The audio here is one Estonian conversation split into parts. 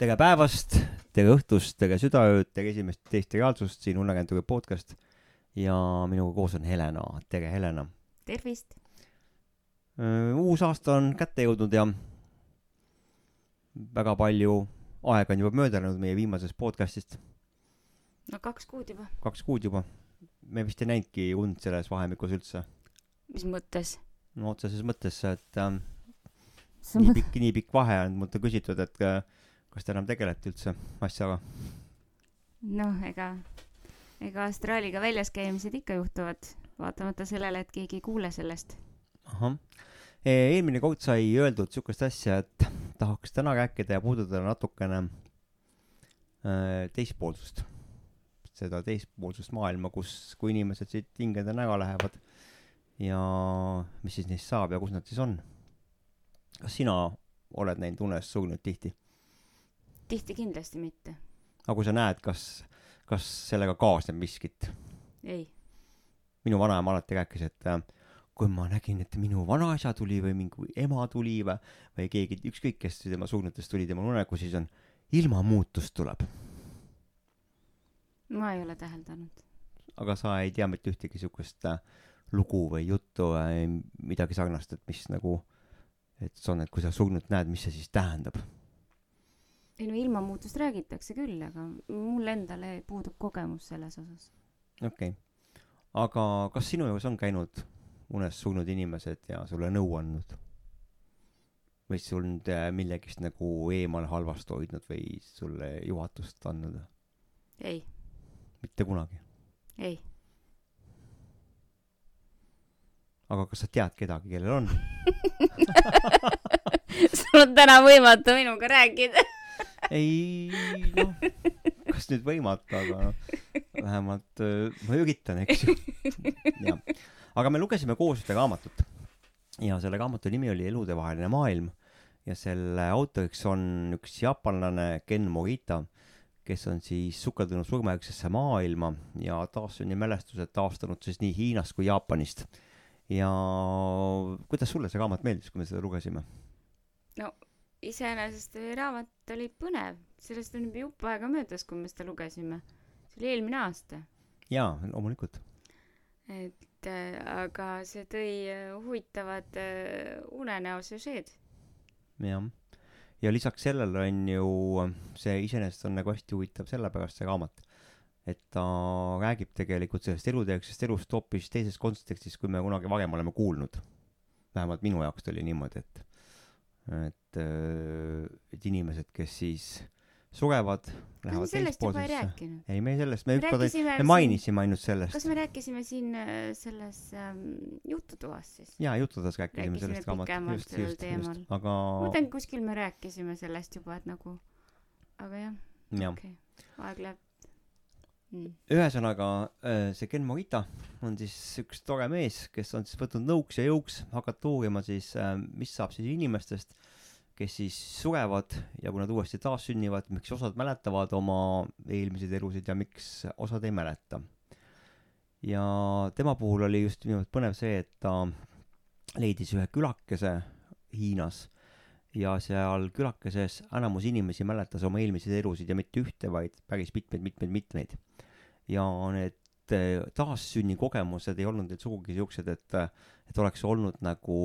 tere päevast, tere õhtust, tere südaööd, tere esimest, teist reaalsust, siin Unneagentuuri podcast. ja minuga koos on Helena, tere Helena. tervist. uus aasta on kätte jõudnud ja väga palju aega on juba mööda läinud meie viimasest podcast'ist, no kaks kuud juba. kaks kuud juba. me vist ei näinudki und selles vahemikus üldse. mis mõttes? no otseses mõttes, et ähm, nii pikk, nii pikk vahe on, mult on küsitud, et äh, kas te enam tegelete üldse asjaga? noh, ega, ega astraaliga väljas käimised ikka juhtuvad, vaatamata sellele, et keegi ei kuule sellest. ahah, eelmine kord sai öeldud siukest asja, et tahaks täna rääkida ja puudutada natukene äh, teispoolsust. seda teispoolsust maailma, kus, kui inimesed siit hingedena ära lähevad ja mis siis neist saab ja kus nad siis on. kas sina oled näinud unes surnud tihti? Tihti kindlasti mitte. aga kui sa näed, kas, kas sellega kaasneb miskit? ei. minu vanaema alati rääkis, et äh, kui ma nägin, et minu vanaisa tuli või mingi ema tuli või, või keegi, ükskõik kes tema surnutest tuli tema unenägu, siis on ilmamuutus tuleb. ma ei ole täheldanud. aga sa ei tea mitte ühtegi siukest äh, lugu või juttu või midagi sarnast, et mis nagu, et see on, et kui sa surnut näed, mis see siis tähendab? Ei no ilmamuutust räägitakse küll, aga mul endale puudub kogemus selles osas. okei okay., aga kas sinu juures on käinud unes surnud inimesed ja sulle nõu andnud? või sind äh, millegist nagu eemal halvast hoidnud või sulle juhatust andnud? ei. mitte kunagi? ei. aga kas sa tead kedagi, kellel on sul on täna võimatu minuga rääkida ei noh, kas nüüd võimatu, aga noh, vähemalt äh, ma üritan, eks ju. jah, aga me lugesime koos ühte raamatut ja selle raamatu nimi oli Eludevaheline maailm ja selle autoriks on üks jaapanlane Ken Morita, kes on siis sukeldunud surmajärgsesse maailma ja taassünnimälestused taastanud siis nii Hiinast kui Jaapanist. ja kuidas sulle see raamat meeldis, kui me seda lugesime? no iseenesest raamat oli põnev, sellest on juba jupp aega möödas, kui me seda lugesime. see oli eelmine aasta. jaa, loomulikult. et äh, aga see tõi äh, huvitavad äh, unenäo süžeed. jah, ja lisaks sellele on ju, see iseenesest on nagu hästi huvitav sellepärast, see raamat, et ta räägib tegelikult sellest elujärgsest elust hoopis teises kontekstis, kui me kunagi varem oleme kuulnud. vähemalt minu jaoks ta oli niimoodi, et et, äh, et inimesed, kes siis surevad, lähevad teispoolsesse. rääkinud. ei, me sellest, me ükskord, me siin- mainisime ainult sellest. kas me rääkisime siin äh, selles ähm, jututoas siis? jaa, juttudes rääkisime Rääkisime sellest pikemalt just, just, just, aga ma mõtlen, kuskil me rääkisime sellest juba, et nagu, aga jah, jah okei okay., aeg läheb mm.. ühesõnaga äh, see Ken Morita on siis üks tore mees, kes on siis võtnud nõuks ja jõuks hakata uurima siis, mis saab siis inimestest, kes siis surevad ja kui nad uuesti taassünnivad, miks osad mäletavad oma eelmiseid elusid ja miks osad ei mäleta. ja tema puhul oli just nimelt põnev see, et ta leidis ühe külakese Hiinas ja seal külakeses enamus inimesi mäletas oma eelmiseid elusid ja mitte ühte, vaid päris mitmeid-mitmeid-mitmeid ja need eh, taassünni kogemused ei olnud neil sugugi siuksed, et, et oleks olnud nagu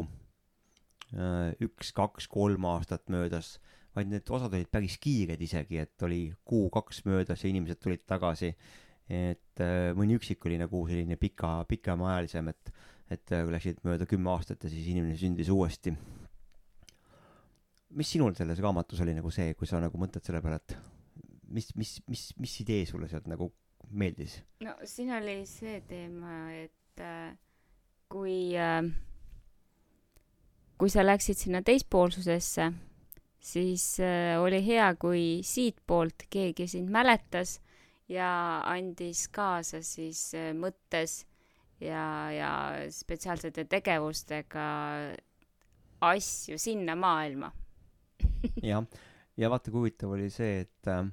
äh, üks, kaks, kolm aastat möödas, vaid need osad olid päris kiired isegi, et oli kuu-kaks möödas ja inimesed tulid tagasi. et äh, mõni üksik oli nagu selline pika, pikemaajalisem, et, et läksid mööda kümme aastat ja siis inimene sündis uuesti. Mis sinul selles raamatus oli nagu see, kui sa nagu mõtled selle peale, et mis, mis, mis, mis idee sulle sealt nagu meeldis? no siin oli see teema, et äh, kui äh, kui sa läksid sinna teispoolsusesse, siis äh, oli hea, kui siitpoolt keegi sind mäletas ja andis kaasa siis äh, mõttes ja, ja spetsiaalsete tegevustega asju sinna maailma. Jah, ja vaata, kui huvitav oli see, et äh,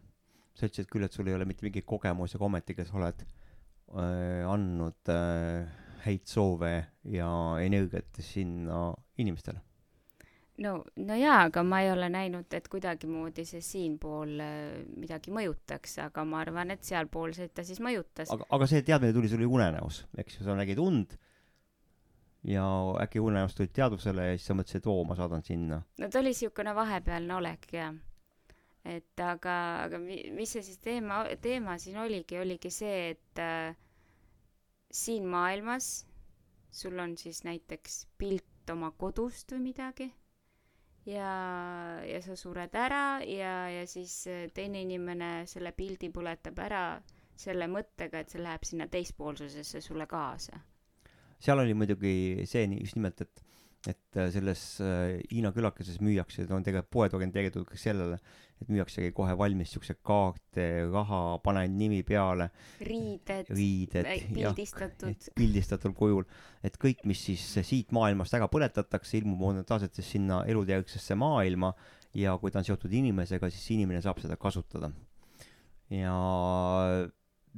sa ütlesid küll, et sul ei ole mitte mingit kogemusi, aga ometigi sa oled äh, andnud äh, häid soove ja energiat sinna inimestele. no, no jaa, aga ma ei ole näinud, et kuidagimoodi see siinpool äh, midagi mõjutaks, aga ma arvan, et sealpoolseid ta siis mõjutas. aga, aga see teadmine tuli sulle unenäos, eks ju, sa nägid und ja äkki unenäos tulid teadvusele ja siis sa mõtlesid, et oo, ma saadan sinna. no ta oli niisugune vahepealne olek, jah. et aga, aga mi-, mis see siis teema, teema siin oligi, oligi see, et äh, siin maailmas sul on siis näiteks pilt oma kodust või midagi ja, ja sa sured ära ja, ja siis äh, teine inimene selle pildi põletab ära selle mõttega, et see läheb sinna teispoolsusesse sulle kaasa. Seal oli muidugi see nii just nimelt, et et äh, selles äh, Hiina külakeses müüakse, ta on tegelikult poed orienteeritud ka sellele, et müüaksegi kohe valmis siukseid kaarte, raha, pane nimi peale. riided, riided, pildistatud. pildistatud kujul, et kõik, mis siis siit maailmast ära põletatakse, ilmub momentaalselt siis sinna elujärgsesse maailma ja kui ta on seotud inimesega, siis inimene saab seda kasutada. ja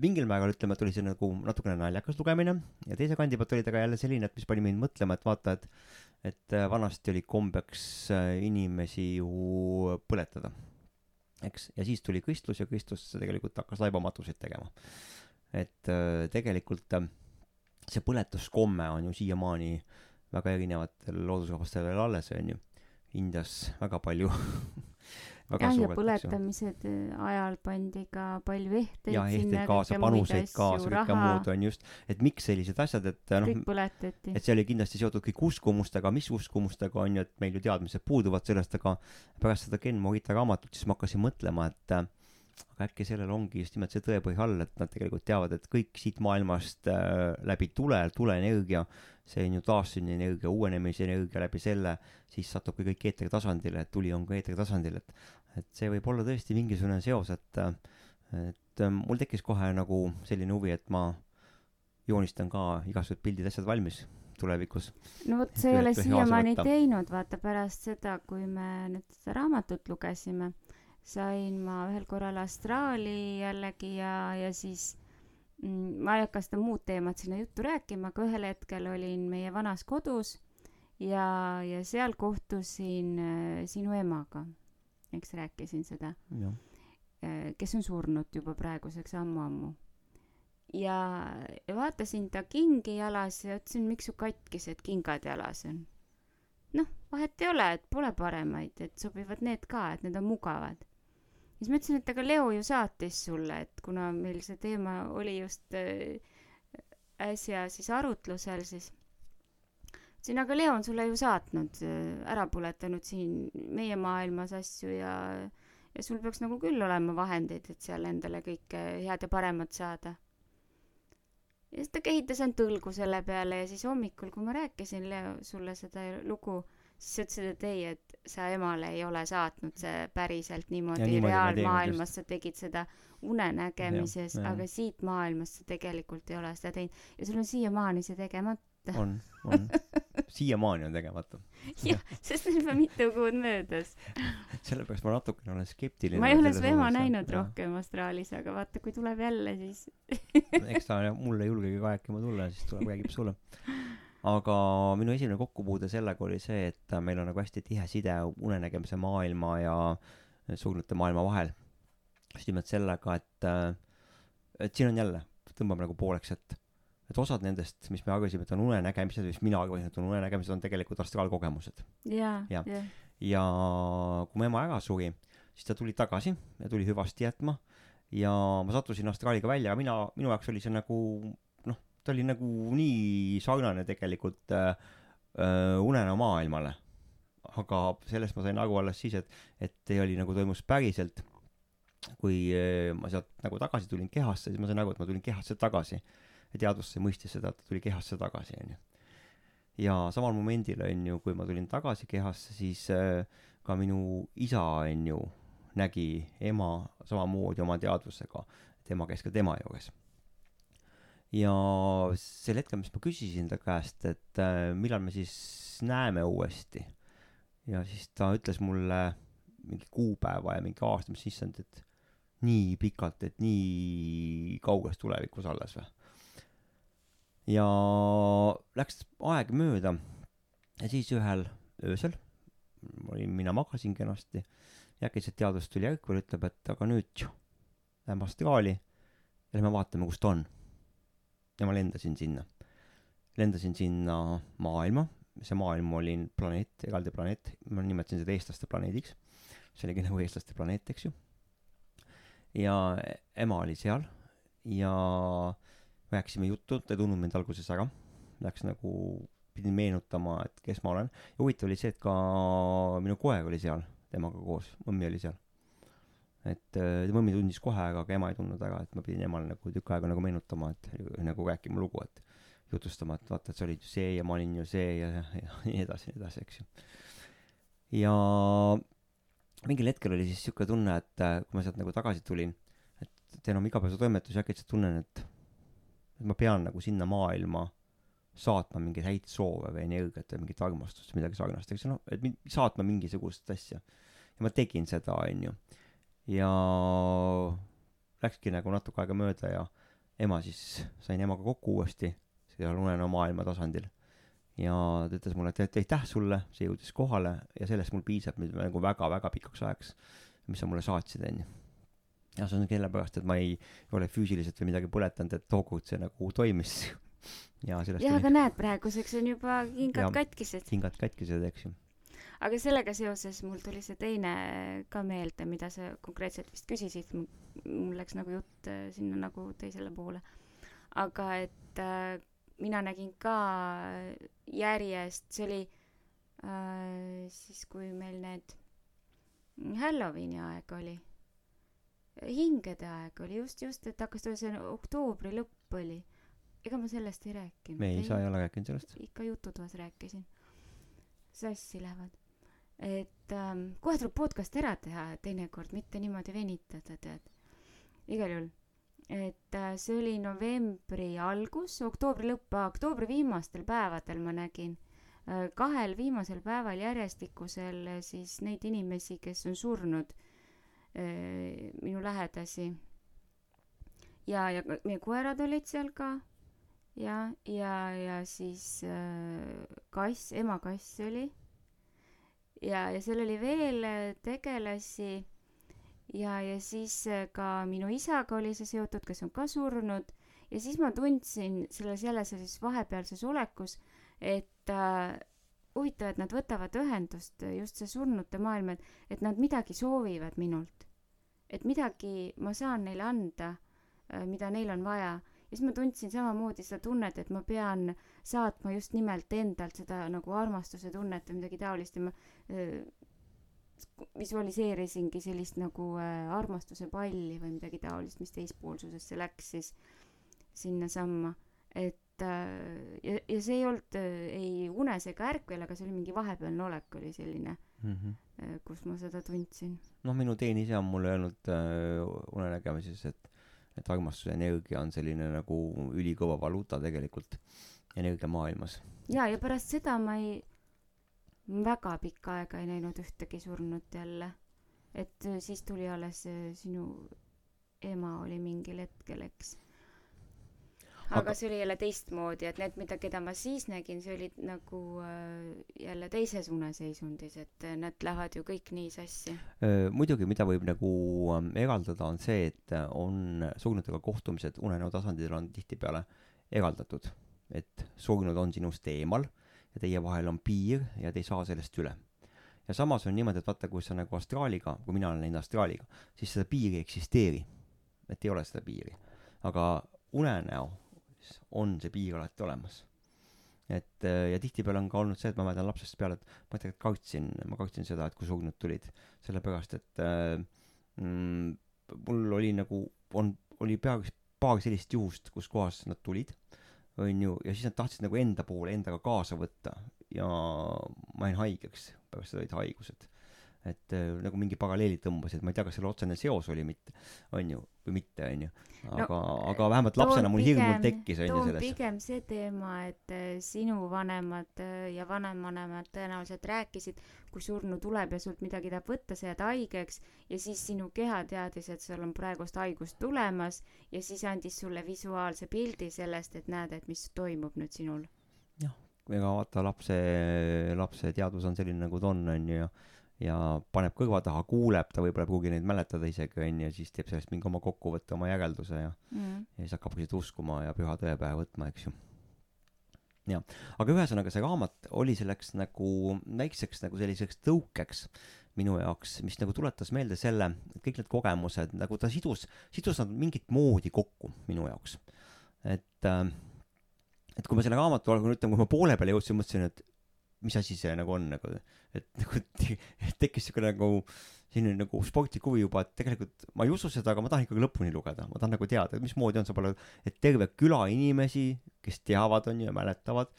mingil määral ütleme, et oli see nagu natukene naljakas lugemine ja teise kandi pealt oli ta ka jälle selline, et mis pani mind mõtlema, et vaata, et et äh, vanasti oli kombeks äh, inimesi ju põletada, eks, ja siis tuli kristlus ja kristlus tegelikult hakkas laibamatuseid tegema. et äh, tegelikult see põletuskomme on ju siiamaani väga erinevatel loodusrahvastel veel alles, on ju. Indias väga palju jah, ja põletamised äh, ajal pandi ka palju ehteid ja ehteid kaasa, panuseid kaasa, kõike muud on just, et miks sellised asjad, et noh, kõik põletati. et see oli kindlasti seotud kõik uskumustega, mis uskumustega on ju, et meil ju teadmised puuduvad sellest, aga pärast seda Ken Morita raamatut siis ma hakkasin mõtlema, et äh, aga äkki sellel ongi just nimelt see tõepõhi all, et nad tegelikult teavad, et kõik siit maailmast äh, läbi tule, tuleenergia, see on ju taassünnienergia, uuenemisenergia läbi selle, siis satub ka kõik eetritasandile, et tuli on ka eetritasandil, et et see võib olla tõesti mingisugune seos, et et äh, mul tekkis kohe nagu selline huvi, et ma joonistan ka igasugused pildid, asjad valmis tulevikus. no vot, sa ei ole siiamaani teinud, vaata pärast seda, kui me nüüd seda raamatut lugesime sain ma ühel korral astraali jällegi ja, ja siis mm, ma ei hakka seda muud teemat sinna juttu rääkima, aga ühel hetkel olin meie vanas kodus ja, ja seal kohtusin äh, sinu emaga, eks rääkisin seda. Äh, kes on surnud juba praeguseks ammu-ammu. ja, ja vaatasin ta kingi jalas ja ütlesin, miks su katkised kingad jalas on. noh, vahet ei ole, et pole paremaid, et sobivad need ka, et need on mugavad siis ma ütlesin, et aga Leo ju saatis sulle, et kuna meil see teema oli just äh, äsja siis arutlusel, siis ütlesin, aga Leo on sulle ju saatnud, äh, ära põletanud siin meie maailmas asju ja, ja sul peaks nagu küll olema vahendeid, et seal endale kõike head ja paremat saada. ja siis ta kehitas end õlgu selle peale ja siis hommikul, kui ma rääkisin Leo sulle seda lugu, siis sa ütlesid, et ei, et sa emale ei ole saatnud see päriselt niimoodi, niimoodi reaalmaailmas, sa tegid seda unenägemises, aga siit maailmast sa tegelikult ei ole seda teinud ja sul on siiamaani see tegemata. On, on. siiamaani on tegemata. jah, sest on juba mitu kuud möödas. sellepärast ma natukene olen skeptiline. ma ei ole su ema näinud ja. rohkem astraalis, aga vaata, kui tuleb jälle, siis eks ta mulle ei julgegi rääkima tulla, siis tuleb, räägib sulle aga minu esimene kokkupuude sellega oli see, et meil on nagu hästi tihe side unenägemise maailma ja surnute maailma vahel. just nimelt sellega, et, et siin on jälle, tõmbame nagu pooleks, et, et osad nendest, mis me arvasime, et on unenägemised, mis mina arvasin, et on unenägemised, on tegelikult astraalkogemused. ja, ja, ja. ja kui mu ema ära suri, siis ta tuli tagasi ja tuli hüvasti jätma ja ma sattusin astraaliga välja, aga mina, minu jaoks oli see nagu ta oli nagu nii sarnane tegelikult äh, äh, unenäo maailmale. aga sellest ma sain aru alles siis, et, et see oli nagu toimus päriselt. kui äh, ma sealt nagu tagasi tulin kehasse, siis ma sain aru, et ma tulin kehasse tagasi. Ja teadvus mõistis seda, et ta tuli kehasse tagasi, onju. ja samal momendil, onju, kui ma tulin tagasi kehasse, siis äh, ka minu isa, onju, nägi ema samamoodi oma teadvusega, et ema käis ka tema juures ja sel hetkel, mis ma küsisin ta käest, et äh, millal me siis näeme uuesti, ja siis ta ütles mulle mingi kuupäeva ja mingi aasta, mis issand, et nii pikalt, et nii kauges tulevikus alles või. Ja läks aeg mööda. Ja siis ühel öösel olin mina magasin kenasti. Ja äkitselt teadus tuli ärkvel ütleb et aga nüüd tšu lähme astraali ja lähme vaatame kus ta on. Ja ma lendasin sinna. Lendasin sinna maailma. See maailm oli planeet eraldi planeet. Ma nimetasin seda eestlaste planeediks. See oligi nagu eestlaste planeet eks ju. Ja ema oli seal. Ja rääkisime juttu ta ei tundnud mind alguses ära läks nagu pidin meenutama, et kes ma olen. ja huvitav oli see, et ka minu koer oli seal temaga koos, mõmmi oli seal. et äh, mõmmi tundis kohe ära, aga ema ei tundnud ära, et ma pidin emale nagu tükk aega nagu meenutama, et nagu rääkima lugu, et jutustama, et vaata, et sa olid ju see ja ma olin ju see ja, ja, nii edasi, nii edasi, eks ju. ja mingil hetkel oli siis siuke tunne, et äh, kui ma sealt nagu tagasi tulin, et teen oma igapäevatoimetusi, äkitselt tunnen, et, et ma pean nagu sinna maailma saatma mingeid häid soove või energiat või mingit armastust või midagi sarnast, eks noh, et saatma mingisugust asja. ja ma tegin seda, onju. ja läkski nagu natuke aega mööda ja ema siis, sain emaga kokku uuesti seal unenäo maailma tasandil. ja ta ütles mulle, et aitäh sulle, see jõudis kohale ja sellest mul piisab nüüd nagu väga-väga pikaks ajaks, mis sa mulle saatsid, onju ja see on sellepärast, et ma ei ole füüsiliselt või midagi põletanud, et tookord see nagu toimis ja sellest jaa, aga näed, praeguseks on juba kingad katkised. kingad katkised, eks ju. aga sellega seoses mul tuli see teine ka meelde, mida sa konkreetselt vist küsisid, mul läks nagu jutt äh, sinna nagu teisele poole. aga et äh, mina nägin ka järjest, see oli äh, siis, kui meil need Halloweeni aeg oli, hingede aeg oli just, just, et hakkas, see oktoobri lõpp oli ega ma sellest ei rääkinud. me ei, sa ei ole rääkinud sellest. ikka jututoas rääkisin. sassi lähevad. et ähm, kohe tuleb podcast ära teha teinekord, mitte niimoodi venitada, tead. igal juhul. et äh, see oli novembri algus, oktoobri lõpp, oktoobri viimastel päevadel ma nägin äh, kahel viimasel päeval järjestikusel äh, siis neid inimesi, kes on surnud äh,, minu lähedasi. ja, ja meie koerad olid seal ka ja, ja, ja siis äh, kass, ema kass oli. ja, ja seal oli veel äh, tegelasi ja, ja siis äh, ka minu isaga oli see seotud, kes on ka surnud ja siis ma tundsin selles jälle sellises vahepealses olekus, et äh, huvitav, et nad võtavad ühendust, just see surnute maailm, et, et nad midagi soovivad minult. Et midagi ma saan neile anda, mida neil on vaja ja siis ma tundsin samamoodi seda tunnet, et ma pean saatma just nimelt endalt seda nagu armastuse tunnet või midagi taolist ja ma äh, visualiseerisingi sellist nagu äh, armastuse palli või midagi taolist, mis teispoolsusesse läks siis sinnasamma. et äh, ja, ja see ei olnud äh, ei unes ega ärkvel, aga see oli mingi vahepealne olek oli selline mm, -hmm. Äh, kus ma seda tundsin. noh, minu teenisija on mulle öelnud äh, unenägemises, et et armastuse energia on selline nagu ülikõva valuuta tegelikult energiamaailmas. ja, ja pärast seda ma ei, väga pikka aega ei näinud ühtegi surnut jälle. et siis tuli alles sinu ema oli mingil hetkel, eks aga, aga see oli jälle teistmoodi, et need, mida, keda ma siis nägin, see olid nagu äh, jälle teises uneseisundis, et äh, need lähevad ju kõik nii sassi. muidugi, mida võib nagu ähm, eraldada, on see, et äh, on surnutega kohtumised unenäo tasandil on tihtipeale eraldatud, et surnud on sinust eemal ja teie vahel on piir ja te ei saa sellest üle ja samas on niimoodi, et vaata, kui sa nagu astraaliga, kui mina olen läinud astraaliga, siis seda piiri ei eksisteeri. et ei ole seda piiri. aga unenäo on see piir alati olemas. et äh, ja tihtipeale on ka olnud see, et ma mäletan lapsest peale, et ma tegelikult kartsin, ma kartsin seda, et kui surnud tulid, sellepärast et äh, mm, mul oli nagu, on, oli peaaegu paar sellist juhust, kus kohas nad tulid, onju, ja siis nad tahtsid nagu enda poole endaga kaasa võtta ja ma jäin haigeks, pärast seda olid haigused et äh, nagu mingi paralleeli tõmbasid, ma ei tea, kas seal otsene seos oli mitte, on ju, või mitte, on ju. aga no,, aga vähemalt lapsena mul hirm tekkis, on ju, selles. pigem see teema, et äh, sinu vanemad äh, ja vanemvanemad tõenäoliselt rääkisid, kui surnu tuleb ja sult midagi tahab võtta, sa jääd haigeks ja siis sinu keha teadis, et sul on praegust haigust tulemas ja siis andis sulle visuaalse pildi sellest, et näed, et mis toimub nüüd sinul. jah, ega vaata lapse, lapse teadvus on selline, nagu ta on, onju, ja ja paneb kõrva taha, kuuleb, ta võib-olla ei pruugi neid mäletada isegi, onju, siis teeb sellest mingi oma kokkuvõtte, oma järelduse ja mm. ja siis hakkabki seda uskuma ja püha tõe pähe võtma, eks ju. jah, aga ühesõnaga see raamat oli selleks nagu väikseks nagu selliseks tõukeks minu jaoks, mis nagu tuletas meelde selle, et kõik need kogemused nagu ta sidus, sidus nad mingit moodi kokku minu jaoks. et äh, et kui ma selle raamatu algul ütleme, kui ma poole peale jõudsin, mõtlesin, et mis asi see nagu on nagu, et nagu tekkis siuke nagu selline nagu sportlik huvi juba, et tegelikult ma ei usu seda, aga ma tahan ikkagi lõpuni lugeda, ma tahan nagu teada, mismoodi on see palju, et terve küla inimesi, kes teavad, on ju, ja mäletavad,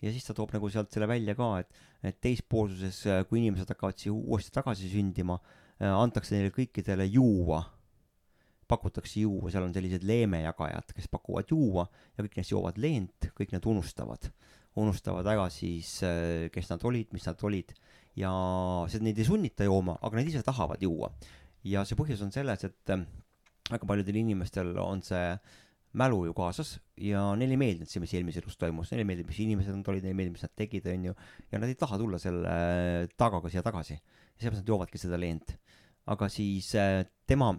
ja siis ta toob nagu sealt selle välja ka, et, et teispoolsuses, kui inimesed hakkavad siia uuesti tagasi sündima, antakse neile kõikidele juua pakutakse juua, seal on sellised leemejagajad, kes pakuvad juua ja kõik neist joovad leent, kõik need unustavad. Unustavad ära siis, äh, kes nad olid, mis nad olid ja seda neid ei sunnita jooma, aga nad ise tahavad juua. ja see põhjus on selles, et äh, väga paljudel inimestel on see mälu ju kaasas ja neile ei meeldinud see, mis eelmises elus toimus, neile ei meeldinud, mis inimesed nad olid, neile ei meeldinud, mis nad tegid, onju, ja nad ei taha tulla selle äh, tagaga siia tagasi. ja seepärast nad joovadki seda leent aga siis tema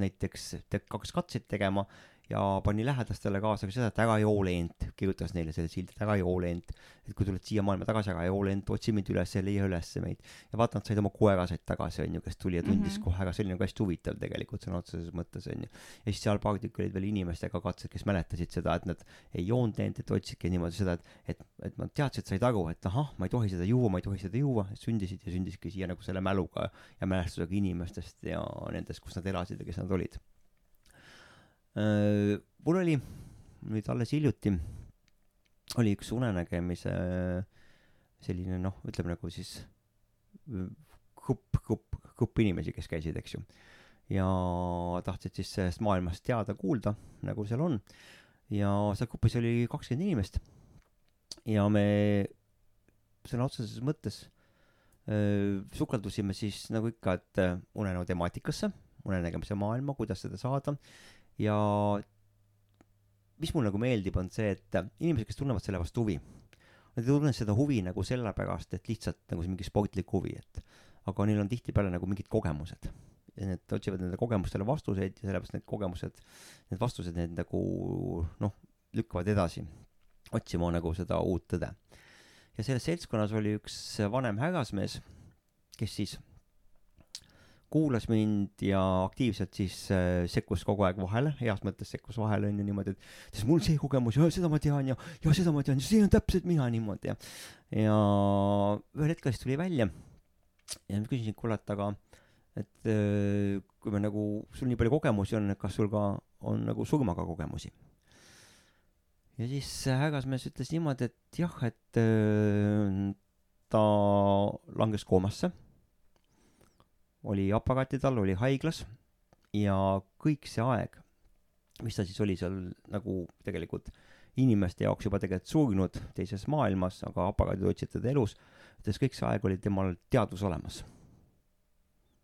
näiteks hakkas katseid tegema ja pani lähedastele kaasa ka seda, et ära joo leent, kirjutas neile selle sildi, et ära joo leent. et kui tuled siia maailma tagasi, ära joo leent, otsi mind üles ja leia üles meid. ja vaata, nad said oma koera said tagasi, onju, kes tuli ja tundis mm -hmm. kohe ära, see oli nagu hästi huvitav tegelikult sõna otseses mõttes, onju. ja siis seal paar tükki olid veel inimestega katsed, kes mäletasid seda, et nad ei joonud leent, et otsidki niimoodi seda, et, et, et nad teadsid, said aru, et ahah, ma ei tohi seda juua, ma ei tohi seda juua, sündisid ja sündisidki siia nagu selle mäluga ja mälestusega inimestest ja nendest, kus nad elasid ja kes nad olid mul oli nüüd alles hiljuti oli üks unenägemise selline noh, ütleme nagu siis grupp, grupp, grupp inimesi, kes käisid, eks ju. ja tahtsid siis sellest maailmast teada kuulda, nagu seal on. ja seal grupis oli kakskümmend inimest. ja me sõna otseses mõttes öö, sukeldusime siis nagu ikka, et unenäo temaatikasse, unenägemise maailma, kuidas seda saada ja mis mulle nagu meeldib, on see, et inimesed, kes tunnevad selle vastu huvi, nad ei tunne seda huvi nagu sellepärast, et lihtsalt nagu see mingi sportlik huvi, et aga neil on tihtipeale nagu mingid kogemused ja need otsivad nende kogemustele vastuseid ja sellepärast need kogemused, need vastused need nagu noh, lükkavad edasi otsima nagu seda uut tõde. ja selles seltskonnas oli üks vanem härrasmees, kes siis kuulas mind ja aktiivselt siis äh, sekkus kogu aeg vahele, heas mõttes sekkus vahele onju niimoodi, et siis mul see kogemus ja seda ma tean ja, ja seda ma tean see on täpselt mina niimoodi ja. ja ühel hetkel siis tuli välja ja ma küsisin, kuule, et aga, et äh, kui me nagu, sul nii palju kogemusi on, et kas sul ka on nagu surmaga kogemusi? ja siis härrasmees ütles niimoodi, et jah, et äh, ta langes koomasse oli aparaatide all, oli haiglas ja kõik see aeg, mis ta siis oli seal nagu tegelikult inimeste jaoks juba tegelikult surnud teises maailmas, aga aparaadid hoidsid teda elus, ütles kõik see aeg oli temal teadvus olemas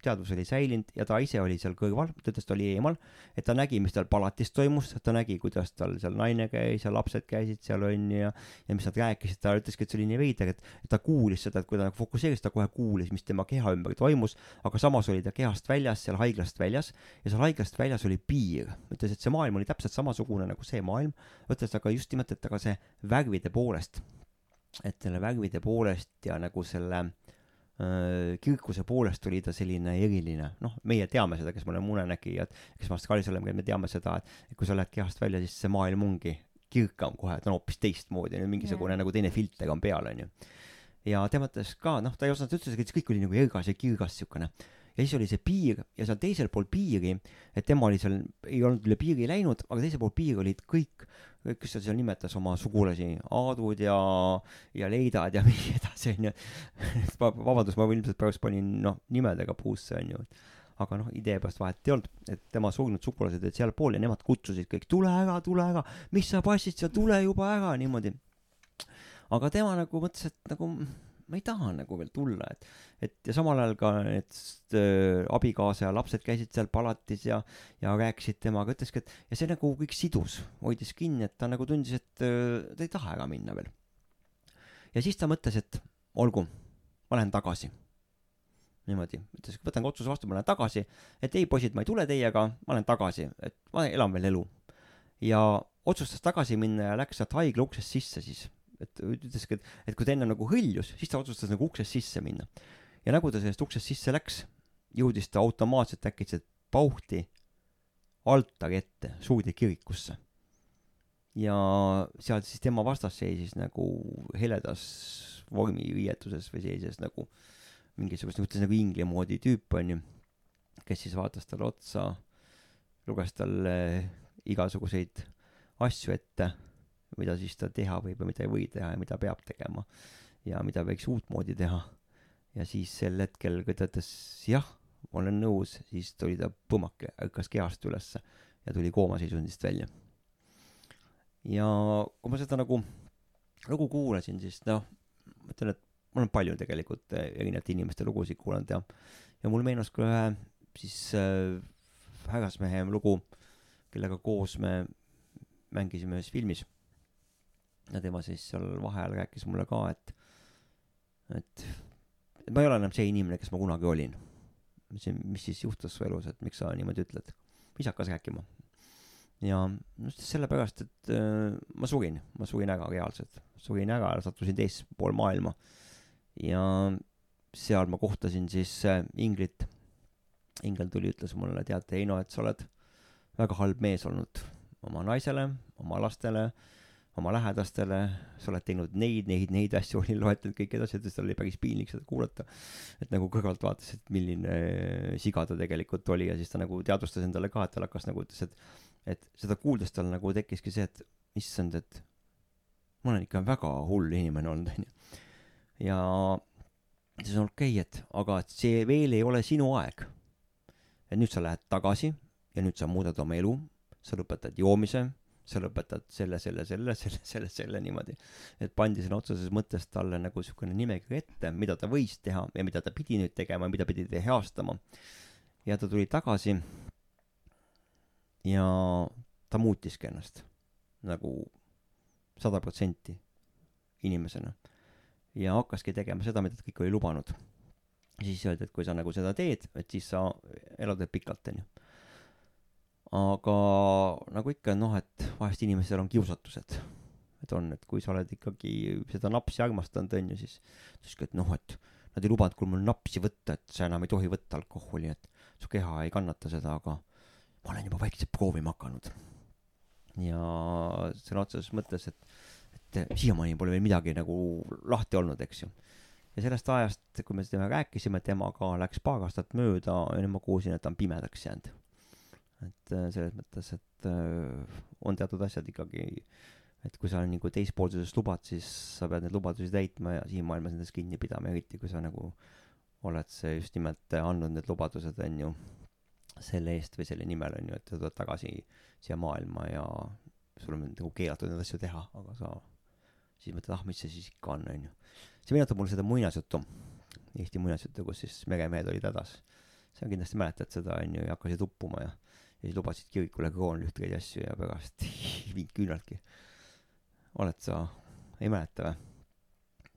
teadvus oli säilinud ja ta ise oli seal kõrval, ta ütles, ta oli eemal, et ta nägi, mis tal palatis toimus, ta nägi, kuidas tal seal naine käis ja lapsed käisid seal onju ja ja mis nad rääkisid, ta ütleski, et see oli nii veider, et, et ta kuulis seda, et kui ta nagu fokusseeris, ta kohe kuulis, mis tema keha ümber toimus, aga samas oli ta kehast väljas, seal haiglast väljas ja seal haiglast väljas oli piir. ütles, et see maailm oli täpselt samasugune nagu see maailm, ütles aga just nimelt, et aga see värvide poolest, et selle värvide poolest ja nagu selle kirkuse poolest oli ta selline eriline, noh, meie teame seda, kes me oleme unenägijad, kes me Astralis oleme me teame seda, et kui sa lähed kehast välja, siis see maailm ongi kirkam kohe, ta on hoopis teistmoodi, mingisugune yeah. nagu teine filter on peal, onju. ja tema ütles ka, noh, ta ei osanud üldse, kõik oli nagu ergas ja kirgas siukene ja siis oli see piir ja seal teisel pool piiri, et tema oli seal, ei olnud üle piiri läinud, aga teisel pool piiri olid kõik, kes ta seal nimetas oma sugulasi, Aadud ja, ja Leidad ja nii edasi, onju. vabandust, ma ilmselt praegu panin, noh, nimedega puusse, onju. aga noh, idee pärast vahet ei olnud, et tema surnud sugulased olid sealpool ja nemad kutsusid kõik, tule ära, tule ära, mis sa passid seal, tule juba ära, niimoodi. aga tema nagu mõtles, et nagu ma ei taha nagu veel tulla, et, et ja samal ajal ka need äh, abikaasa ja lapsed käisid seal palatis ja, ja rääkisid temaga, ütleski, et ja see nagu kõik sidus, hoidis kinni, et ta nagu tundis, et äh, ta ei taha ära minna veel. ja siis ta mõtles et olgu ma lähen tagasi. Niimoodi ütles võtan otsuse vastu ma lähen tagasi et ei poisid ma ei tule teiega ma lähen tagasi et ma elan veel elu. Ja otsustas tagasi minna ja läks sealt haigla uksest sisse siis et ütleski et et kui ta enne nagu hõljus siis ta otsustas nagu uksest sisse minna. Ja nagu ta sellest uksest sisse läks jõudis ta automaatselt äkitselt pauhti altari ette suurde kirikusse. Ja seal siis tema vastas seisis nagu heledas vormiriietuses või seisis nagu mingisugust, ütles nagu ingli moodi tüüp onju, kes siis vaatas talle otsa, luges talle igasuguseid asju ette, mida siis ta teha võib ja mida ei või teha ja mida peab tegema ja mida võiks uutmoodi teha. ja siis sel hetkel, kui ta ütles jah, ma olen nõus, siis tuli ta põmmake, ärkas kehast ülesse ja tuli koomaseisundist välja ja kui ma seda nagu lugu kuulasin, siis noh, ma ütlen, et ma olen palju tegelikult eh, erinevate inimeste lugusid kuulanud ja, ja mul meenus ka ühe siis äh, härrasmehe lugu, kellega koos me mängisime ühes filmis. Ja tema siis seal vaheajal rääkis mulle ka, et, et, et ma ei ole enam see inimene, kes ma kunagi olin. mis, mis siis juhtus su elus, et miks sa niimoodi ütled? siis hakkas rääkima, ja just sellepärast, et äh, ma surin, ma surin ära reaalselt, surin ära ja sattusin teispool maailma. ja seal ma kohtasin siis äh, Inglit. Ingel tuli, ütles mulle, tead, Heino, et sa oled väga halb mees olnud oma naisele, oma lastele, oma lähedastele, sa oled teinud neid, neid, neid asju, oli loetlenud kõik edasi, ütles, tal oli päris piinlik seda kuulata. et nagu kõrvalt vaatas, et milline siga ta tegelikult oli ja siis ta nagu teadvustas endale ka, et tal hakkas nagu ütles, et et seda kuuldes tal nagu tekkiski see, et issand, et ma olen ikka väga hull inimene olnud, onju. ja siis on okei okay,, et aga see veel ei ole sinu aeg. et nüüd sa lähed tagasi ja nüüd sa muudad oma elu, sa lõpetad joomise, sa lõpetad selle, selle, selle, selle, selle, selle niimoodi. et pandi sõna otseses mõttes talle nagu siukene nimekiri ette, mida ta võis teha ja mida ta pidi nüüd tegema, mida pidi ta heastama. ja ta tuli tagasi ja ta muutiski ennast nagu sada protsenti inimesena. ja hakkaski tegema seda, mida ta kõik oli lubanud. siis öeldi, et kui sa nagu seda teed, et siis sa elad veel pikalt, onju. Aga nagu ikka, noh, et vahest inimestel on kiusatused. et on, et kui sa oled ikkagi seda napsi armastanud, onju, siis, siis et noh, et nad ei lubanud mul napsi võtta, et sa enam ei tohi võtta alkoholi, et su keha ei kannata seda, aga ma olen juba vaikselt proovima hakanud. ja sõna otseses mõttes, et, et siiamaani pole veel midagi nagu lahti olnud, eks ju. ja sellest ajast, kui me seda rääkisime temaga, läks paar aastat mööda ja nüüd ma kuulsin, et ta on pimedaks jäänud. Et äh, selles mõttes, et äh, on teatud asjad ikkagi, et kui sa nagu teispoolsusest lubad, siis sa pead neid lubadusi täitma ja siin maailmas nendest kinni pidama, eriti kui sa nagu oled see just nimelt andnud need lubadused, on ju selle eest või selle nimel on ju, et sa tuled tagasi siia maailma ja sul on nagu keelatud neid asju teha, aga sa siis mõtled, ah, mis see siis ikka on, on ju. see meenutab mulle seda muinasjuttu, Eesti muinasjuttu, kus siis meremehed olid hädas. sa kindlasti mäletad seda, on ju, ja hakkasid uppuma ja, ja siis lubasid kirikule kroonlühtreid ja asju ja pärast ei viinud küünaltki. oled sa, ei mäleta või?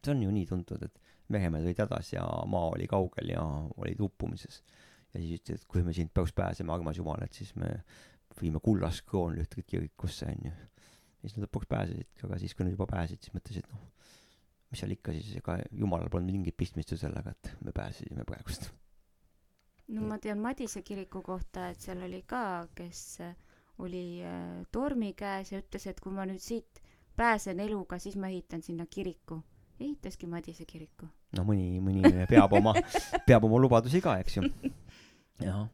see on ju nii tuntud, et meremehed olid hädas ja maa oli kaugel ja olid uppumises ja siis ütles, et kui me siit peaks pääsema, armas jumal, et siis me viime kullast kroonlühtrit kirikusse, onju. ja siis nad lõpuks pääsesid, aga siis, kui nad juba pääsesid, siis mõtlesid, noh, mis seal ikka siis, ega jumalal polnud mingit pistmist ju sellega, et me pääsesime praegust. No ma tean Madise kiriku kohta, et seal oli ka, kes oli äh, tormi käes ja ütles, et kui ma nüüd siit pääsen eluga, siis ma ehitan sinna kiriku. ehitaski Madise kiriku. no mõni, mõni peab oma, peab oma lubadusi ka, eks ju jah,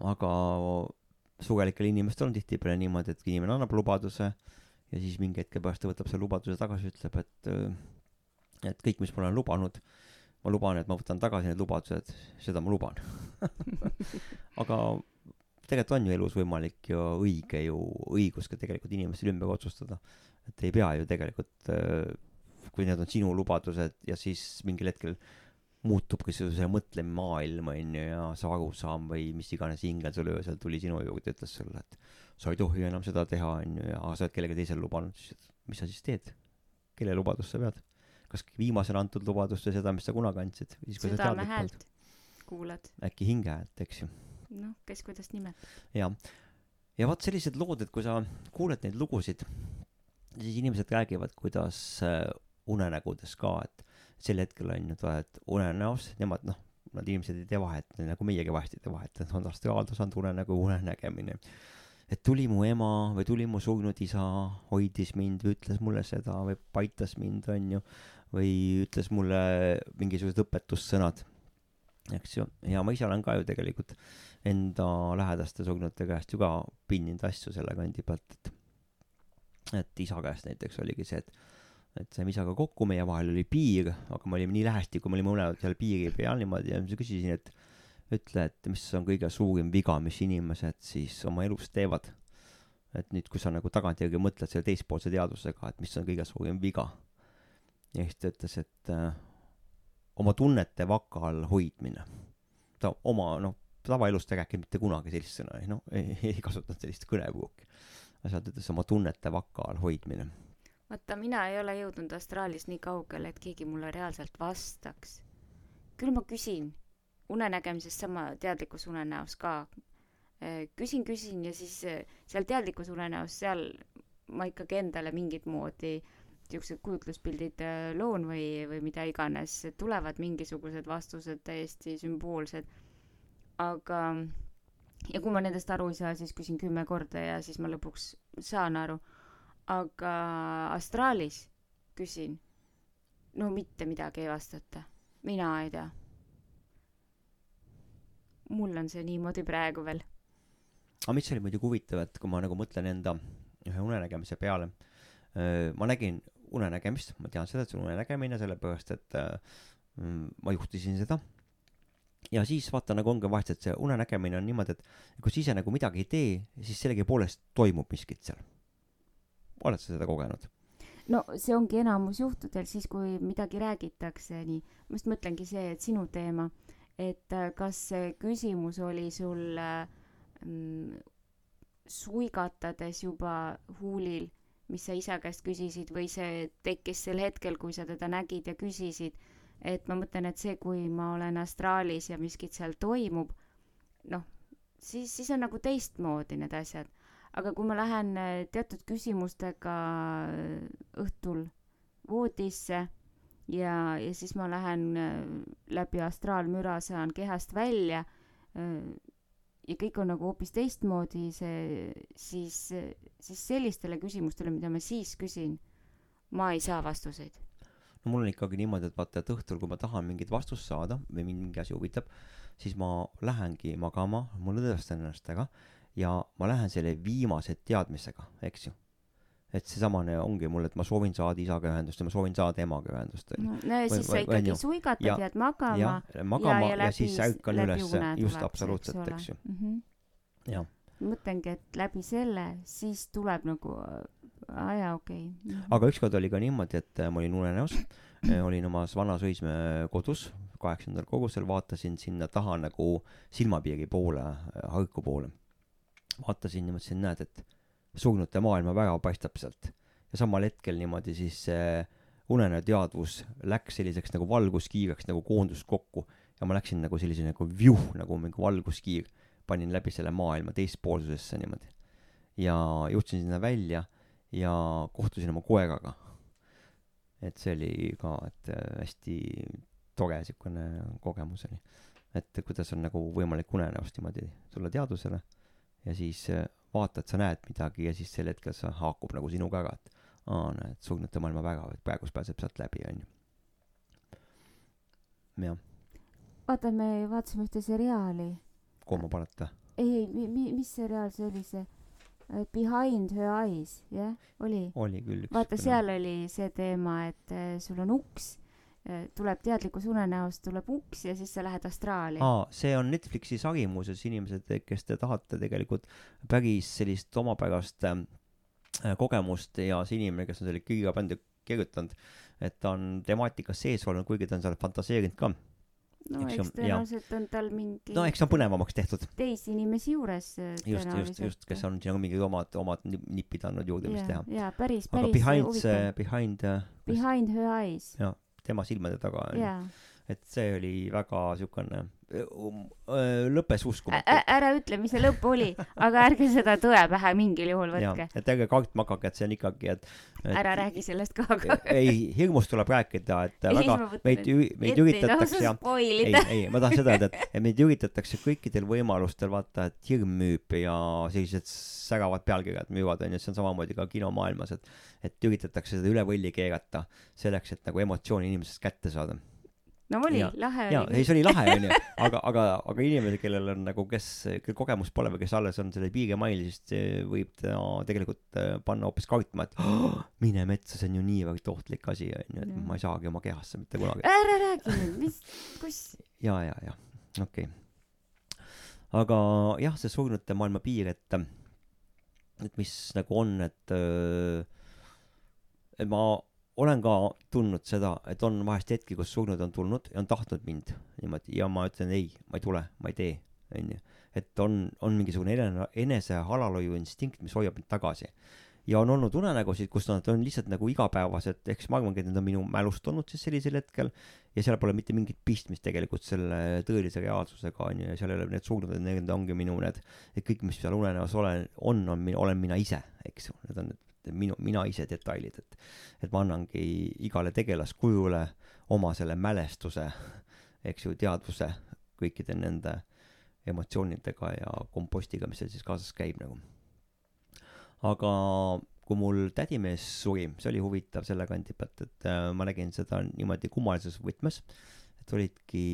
aga sugelikel inimestel on tihtipeale niimoodi, et inimene annab lubaduse ja siis mingi hetke pärast ta võtab selle lubaduse tagasi, ütleb, et et kõik, mis ma olen lubanud, ma luban, et ma võtan tagasi need lubadused, seda ma luban aga tegelikult on ju elus võimalik ja õige ju, õigus ka tegelikult inimestel ümber otsustada. et ei pea ju tegelikult, kui need on sinu lubadused ja siis mingil hetkel muutubki su see mõtlemaailm, on ju, ja see arusaam või mis iganes ingel sul öösel tuli sinu juurde, ütles sulle, et sa ei tohi enam seda teha, on ju, ja sa oled kellelegi teisele lubanud, siis mis sa siis teed? kelle lubadust sa pead? Kas viimasena antud lubadust või seda, mis sa kunagi andsid, siis kui sa südame teadlik oled. häält kuulad, äkki hinge häält, eks ju. noh, kes kuidas nimetab. ja, ja vot sellised lood, et kui sa kuuled neid lugusid, siis inimesed räägivad, kuidas äh, unenägudes ka, et sel hetkel on ju, et unenäos, nemad noh, nad inimesed ei tee vahet, nagu meiegi vahest ei tee vahet, et on astraaltasand unenägu, unenägemine. Et tuli mu ema või tuli mu surnud isa, hoidis mind või ütles mulle seda või paitas mind, onju, või ütles mulle mingisugused õpetussõnad, eks ju, ja ma ise olen ka ju tegelikult enda lähedaste surnute käest ju ka pinninud asju selle kandi pealt, et et isa käest näiteks oligi see, et et saime isaga kokku, meie vahel oli piir, aga me olime nii lähestikku, me olime mõlemad seal piiri peal niimoodi ja siis küsisin, et ütle, et mis on kõige suurim viga, mis inimesed siis oma elus teevad. et nüüd, kui sa nagu tagantjärgi mõtled selle teispoolse teadvusega, et mis on kõige suurim viga. ja siis ta ütles, et äh, oma tunnete vaka all hoidmine. ta oma, noh, tavaelus ta ei rääkinud mitte kunagi sellist sõna, noh, ei, ei kasutanud sellist kõnepruuki. aga sealt ütles oma tunnete vaka all hoidmine. vaata, mina ei ole jõudnud astraalis nii kaugele, et keegi mulle reaalselt vastaks. küll ma küsin, unenägemises sama teadlikus unenäos ka. küsin, küsin ja siis eh, seal teadlikus unenäos, seal ma ikkagi endale mingit moodi siuksed kujutluspildid eh, loon või, või mida iganes, tulevad mingisugused vastused täiesti sümboolsed. aga, ja kui ma nendest aru ei saa, siis küsin kümme korda ja siis ma lõpuks saan aru aga astraalis küsin, no mitte midagi ei vastata, mina ei tea. Mul on see niimoodi praegu veel. aga mis oli muidugi huvitav, et kui ma nagu mõtlen enda ühe unenägemise peale, ma nägin unenägemist, ma tean seda, et see on unenägemine, sellepärast et ma juhtisin seda. ja siis vaata nagu ongi vahest, et see unenägemine on niimoodi, et kui sa ise nagu midagi ei tee, siis sellegipoolest toimub miskit seal. oled sa seda kogenud? no see ongi enamus juhtudel siis, kui midagi räägitakse, nii. ma just mõtlengi see, et sinu teema, et äh, kas see küsimus oli sul äh, mm, suigatades juba huulil, mis sa isa käest küsisid või see tekkis sel hetkel, kui sa teda nägid ja küsisid. et ma mõtlen, et see, kui ma olen astraalis ja miskit seal toimub, noh, siis, siis on nagu teistmoodi need asjad aga kui ma lähen äh, teatud küsimustega õhtul voodisse ja, ja siis ma lähen äh, läbi astraalmüra, saan kehast välja ja kõik on nagu hoopis teistmoodi, see, siis, siis sellistele küsimustele, mida ma siis küsin, ma ei saa vastuseid. no mul on ikkagi niimoodi, et vaata, et õhtul, kui ma tahan mingit vastust saada või mingi asi huvitab, siis ma lähengi magama, ma lõdvestan ennast ära ja ma lähen selle viimase teadmisega, eks ju. Et seesamane ongi mul, et ma soovin saada isaga ühendust ja ma soovin saada emaga ühendust, no ja siis sa ikkagi Ja- jääd magama jah, magama ja, ja, läbi- siis ärkan läbi üles une, just absoluutselt, eks ju. Mhm. jah, mõtlengi, et läbi selle siis tuleb nagu, aa jaa, okei okay.. aga ükskord oli ka niimoodi, et äh, ma olin unenäos, olin omas vanas Õismäe kodus, kaheksandal korrusel, vaatasin sinna taha nagu silmapiiri poole, harku poole. vaatasin ja mõtlesin, näed, et surnute maailma värav paistab sealt. ja samal hetkel niimoodi siis see unenäo teadvus läks selliseks nagu valguskiireks nagu koondus kokku ja ma läksin nagu sellise nagu vjuh nagu mingi valguskiir, panin läbi selle maailma teispoolsusesse niimoodi. ja jõudsin sinna välja ja kohtusin oma koeraga. et see oli ka, et äh, hästi tore siukene kogemus oli. et kuidas on nagu võimalik unenäost niimoodi tulla teadvusele ja siis äh, vaatad, sa näed midagi ja siis sel hetkel see haakub nagu sinuga ära, et aa, näed, surnute maailma värav, et praegust pääseb sealt läbi, onju. jah, vaata, me vaatasime ühte seriaali. kooma panete? ei, ei, mi-, mi-, mis seriaal see oli, see äh, Behind her eyes, jah, oli. oli küll vaata, seal oli see teema, et äh, sul on uks, tuleb teadlikus unenäos tuleb uks ja siis sa lähed astraali. aa, see on Netflixi sari muuseas, inimesed, kes te tahate tegelikult päris sellist omapärast ähm, äh, kogemust ja see inimene, kes on selle ja kirjutanud, et ta on temaatikas sees olnud, kuigi ta on seal fantaseerinud ka. no eks eks tõenäoliselt on tal mingi no eks see on põnevamaks tehtud. teisi inimesi juures äh, just, just, just, kes on siin mingid omad, omad nip- nipid andnud juurde, mis ja teha., ja päris, aga päris behind huvitav see, behind äh, Behind her eyes. Jaa. Tema silmade taga onju jaa. et see oli väga siukene lõppes uskumatult ära ütle, mis see lõpp oli, aga ärge seda tõe pähe mingil juhul ja võtke. et ärge kartma hakake et see on ikkagi et, et ära räägi sellest ka, aga ei hirmust tuleb rääkida et Ei, väga meid meid üritatakse ei ei ma tahan seda öelda et et meid üritatakse kõikidel võimalustel vaata et hirm müüb ja sellised säravad pealkirjad müüvad onju see on samamoodi ka kinomaailmas et et üritatakse seda üle võlli keerata selleks et nagu emotsiooni inimesest kätte saada no oli lahe ja oli. ei. see oli lahe onju. Aga aga aga inimene kellel on nagu kes kel kogemust pole või kes alles on selle piigemail siis see võib ta tegelikult äh, panna hoopis kartma et oh, mine metsa see on ju niivõrd ohtlik asi onju et ma ei saagi oma kehasse mitte kunagi. Ära räägi nüüd, mis, kus, ja ja ja okei. Okay. aga jah see surnute maailma piir et et mis nagu on et öö, et ma olen ka tundnud seda et on vahest hetki kus surnud on tulnud ja on tahtnud mind niimoodi ja ma ütlen ei ma ei tule ma ei tee onju. Et on on mingisugune enese enese alalhoiu instinkt mis hoiab mind tagasi. Ja on olnud unenägusid kus nad on lihtsalt nagu igapäevased ehk siis ma arvangi et need on minu mälust olnud siis sellisel hetkel ja seal pole mitte mingit pistmist tegelikult selle tõelise reaalsusega onju ja seal ei ole need surnud need ongi minu need et kõik mis seal unenäos olen on on olen mina ise eks ju. Need on need minu mina ise detailid et et ma annangi igale tegelaskujule oma selle mälestuse eks ju teadvuse kõikide nende emotsioonidega ja kompostiga mis seal siis kaasas käib nagu. Aga kui mul tädimees suri see oli huvitav selle kandi pealt et äh, ma nägin seda niimoodi kummalises võtmes et olidki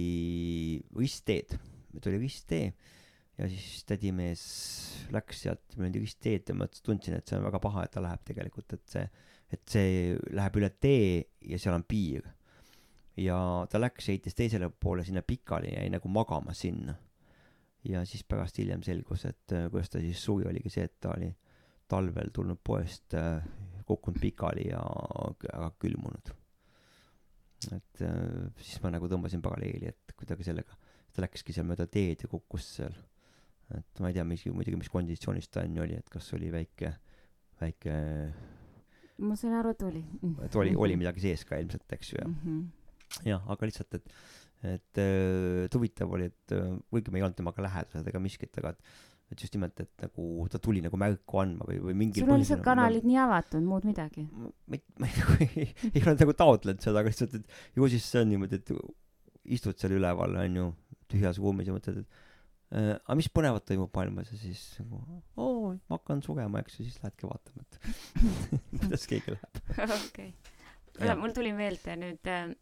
ristteed et oli risttee ja siis tädimees läks sealt mööda ristteed ja ma tundsin et see on väga paha et ta läheb tegelikult et see et see läheb üle tee ja seal on piir. Ja ta läks heitis teisele poole sinna pikali jäi nagu magama sinna. Ja siis pärast hiljem selgus et äh, kuidas ta siis suri oligi see et ta oli talvel tulnud poest äh, kukkunud pikali ja väga külmunud. Et äh, siis ma nagu tõmbasin paralleeli et kuidagi sellega ta läkski seal mööda teed ja kukkus seal et ma ei tea mis muidugi mis konditsioonis ta enne oli et kas oli väike väike ma sain aru, et oli. et oli oli midagi sees ka ilmselt eks ju ja Mhm. jah aga lihtsalt et et äh, et huvitav oli et äh, kuigi me ei olnud temaga lähedased ega miskit aga et et just nimelt et nagu ta tuli nagu märku andma või või mingil sul on lihtsalt kanalid nii avatud, muud midagi. ma ma ei ma ei, nagu ei, ei ole nagu taotlenud seda aga lihtsalt et ju siis see on niimoodi et istud seal üleval onju tühjas ruumis ja mõtled et äh, aga mis põnevat toimub maailmas ja siis nagu oo ma hakkan surema eks ju siis lähedki vaatama et kuidas keegi läheb okei. Jah. mul tuli meelde nüüd äh,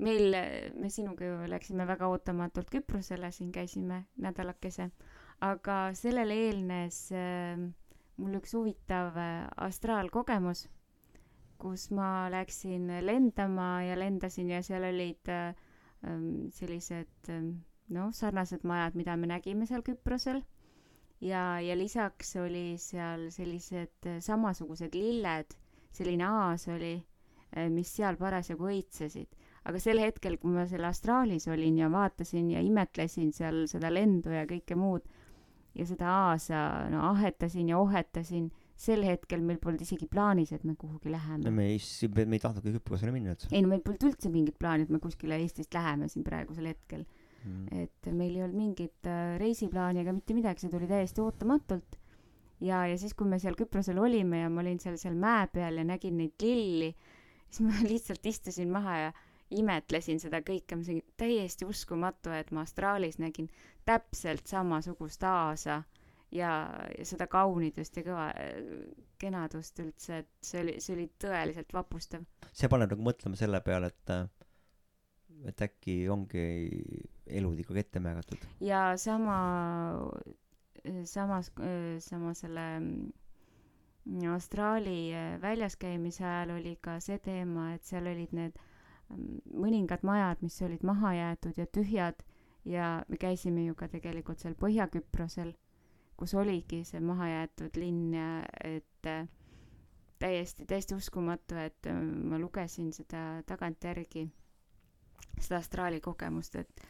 meil, me sinuga ju läksime väga ootamatult Küprosele, siin käisime nädalakese, aga sellele eelnes äh, mul üks huvitav äh, astraalkogemus, kus ma läksin lendama ja lendasin ja seal olid äh, ähm, sellised noh, sarnased majad, mida me nägime seal Küprosel ja, ja lisaks oli seal sellised äh, samasugused lilled, selline aas oli, mis seal parasjagu õitsesid. aga sel hetkel, kui ma seal astraalis olin ja vaatasin ja imetlesin seal seda lendu ja kõike muud ja seda aasa no ahetasin ja ohetasin, sel hetkel meil polnud isegi plaanis, et me kuhugi läheme. me ei me ei tahtnudki Küprosele minna üldse ei no meil polnud üldse mingit plaani, et me kuskile Eestist läheme siin praegusel hetkel. Mm. et meil ei olnud mingit äh, reisiplaani ega mitte midagi, see tuli täiesti ootamatult. ja, ja siis, kui me seal Küprosel olime ja ma olin seal, seal mäe peal ja nägin neid lilli, siis ma lihtsalt istusin maha ja imetlesin seda kõike, ma sain täiesti uskumatu, et ma astraalis nägin täpselt samasugust aasa ja, ja seda kaunidust ja kõva, kenadust üldse, et see oli, see oli tõeliselt vapustav. see paneb nagu mõtlema selle peale et äh, et äkki ongi elud ikkagi ette määratud. Ja sama, samas, sama selle mm, astraali äh, väljas käimise ajal oli ka see teema, et seal olid need mm, mõningad majad, mis olid maha jäetud ja tühjad ja me käisime ju ka tegelikult seal Põhja-Küprosel, kus oligi see mahajäetud linn ja et äh, täiesti, täiesti uskumatu, et äh, ma lugesin seda tagantjärgi, seda astraali kogemust, et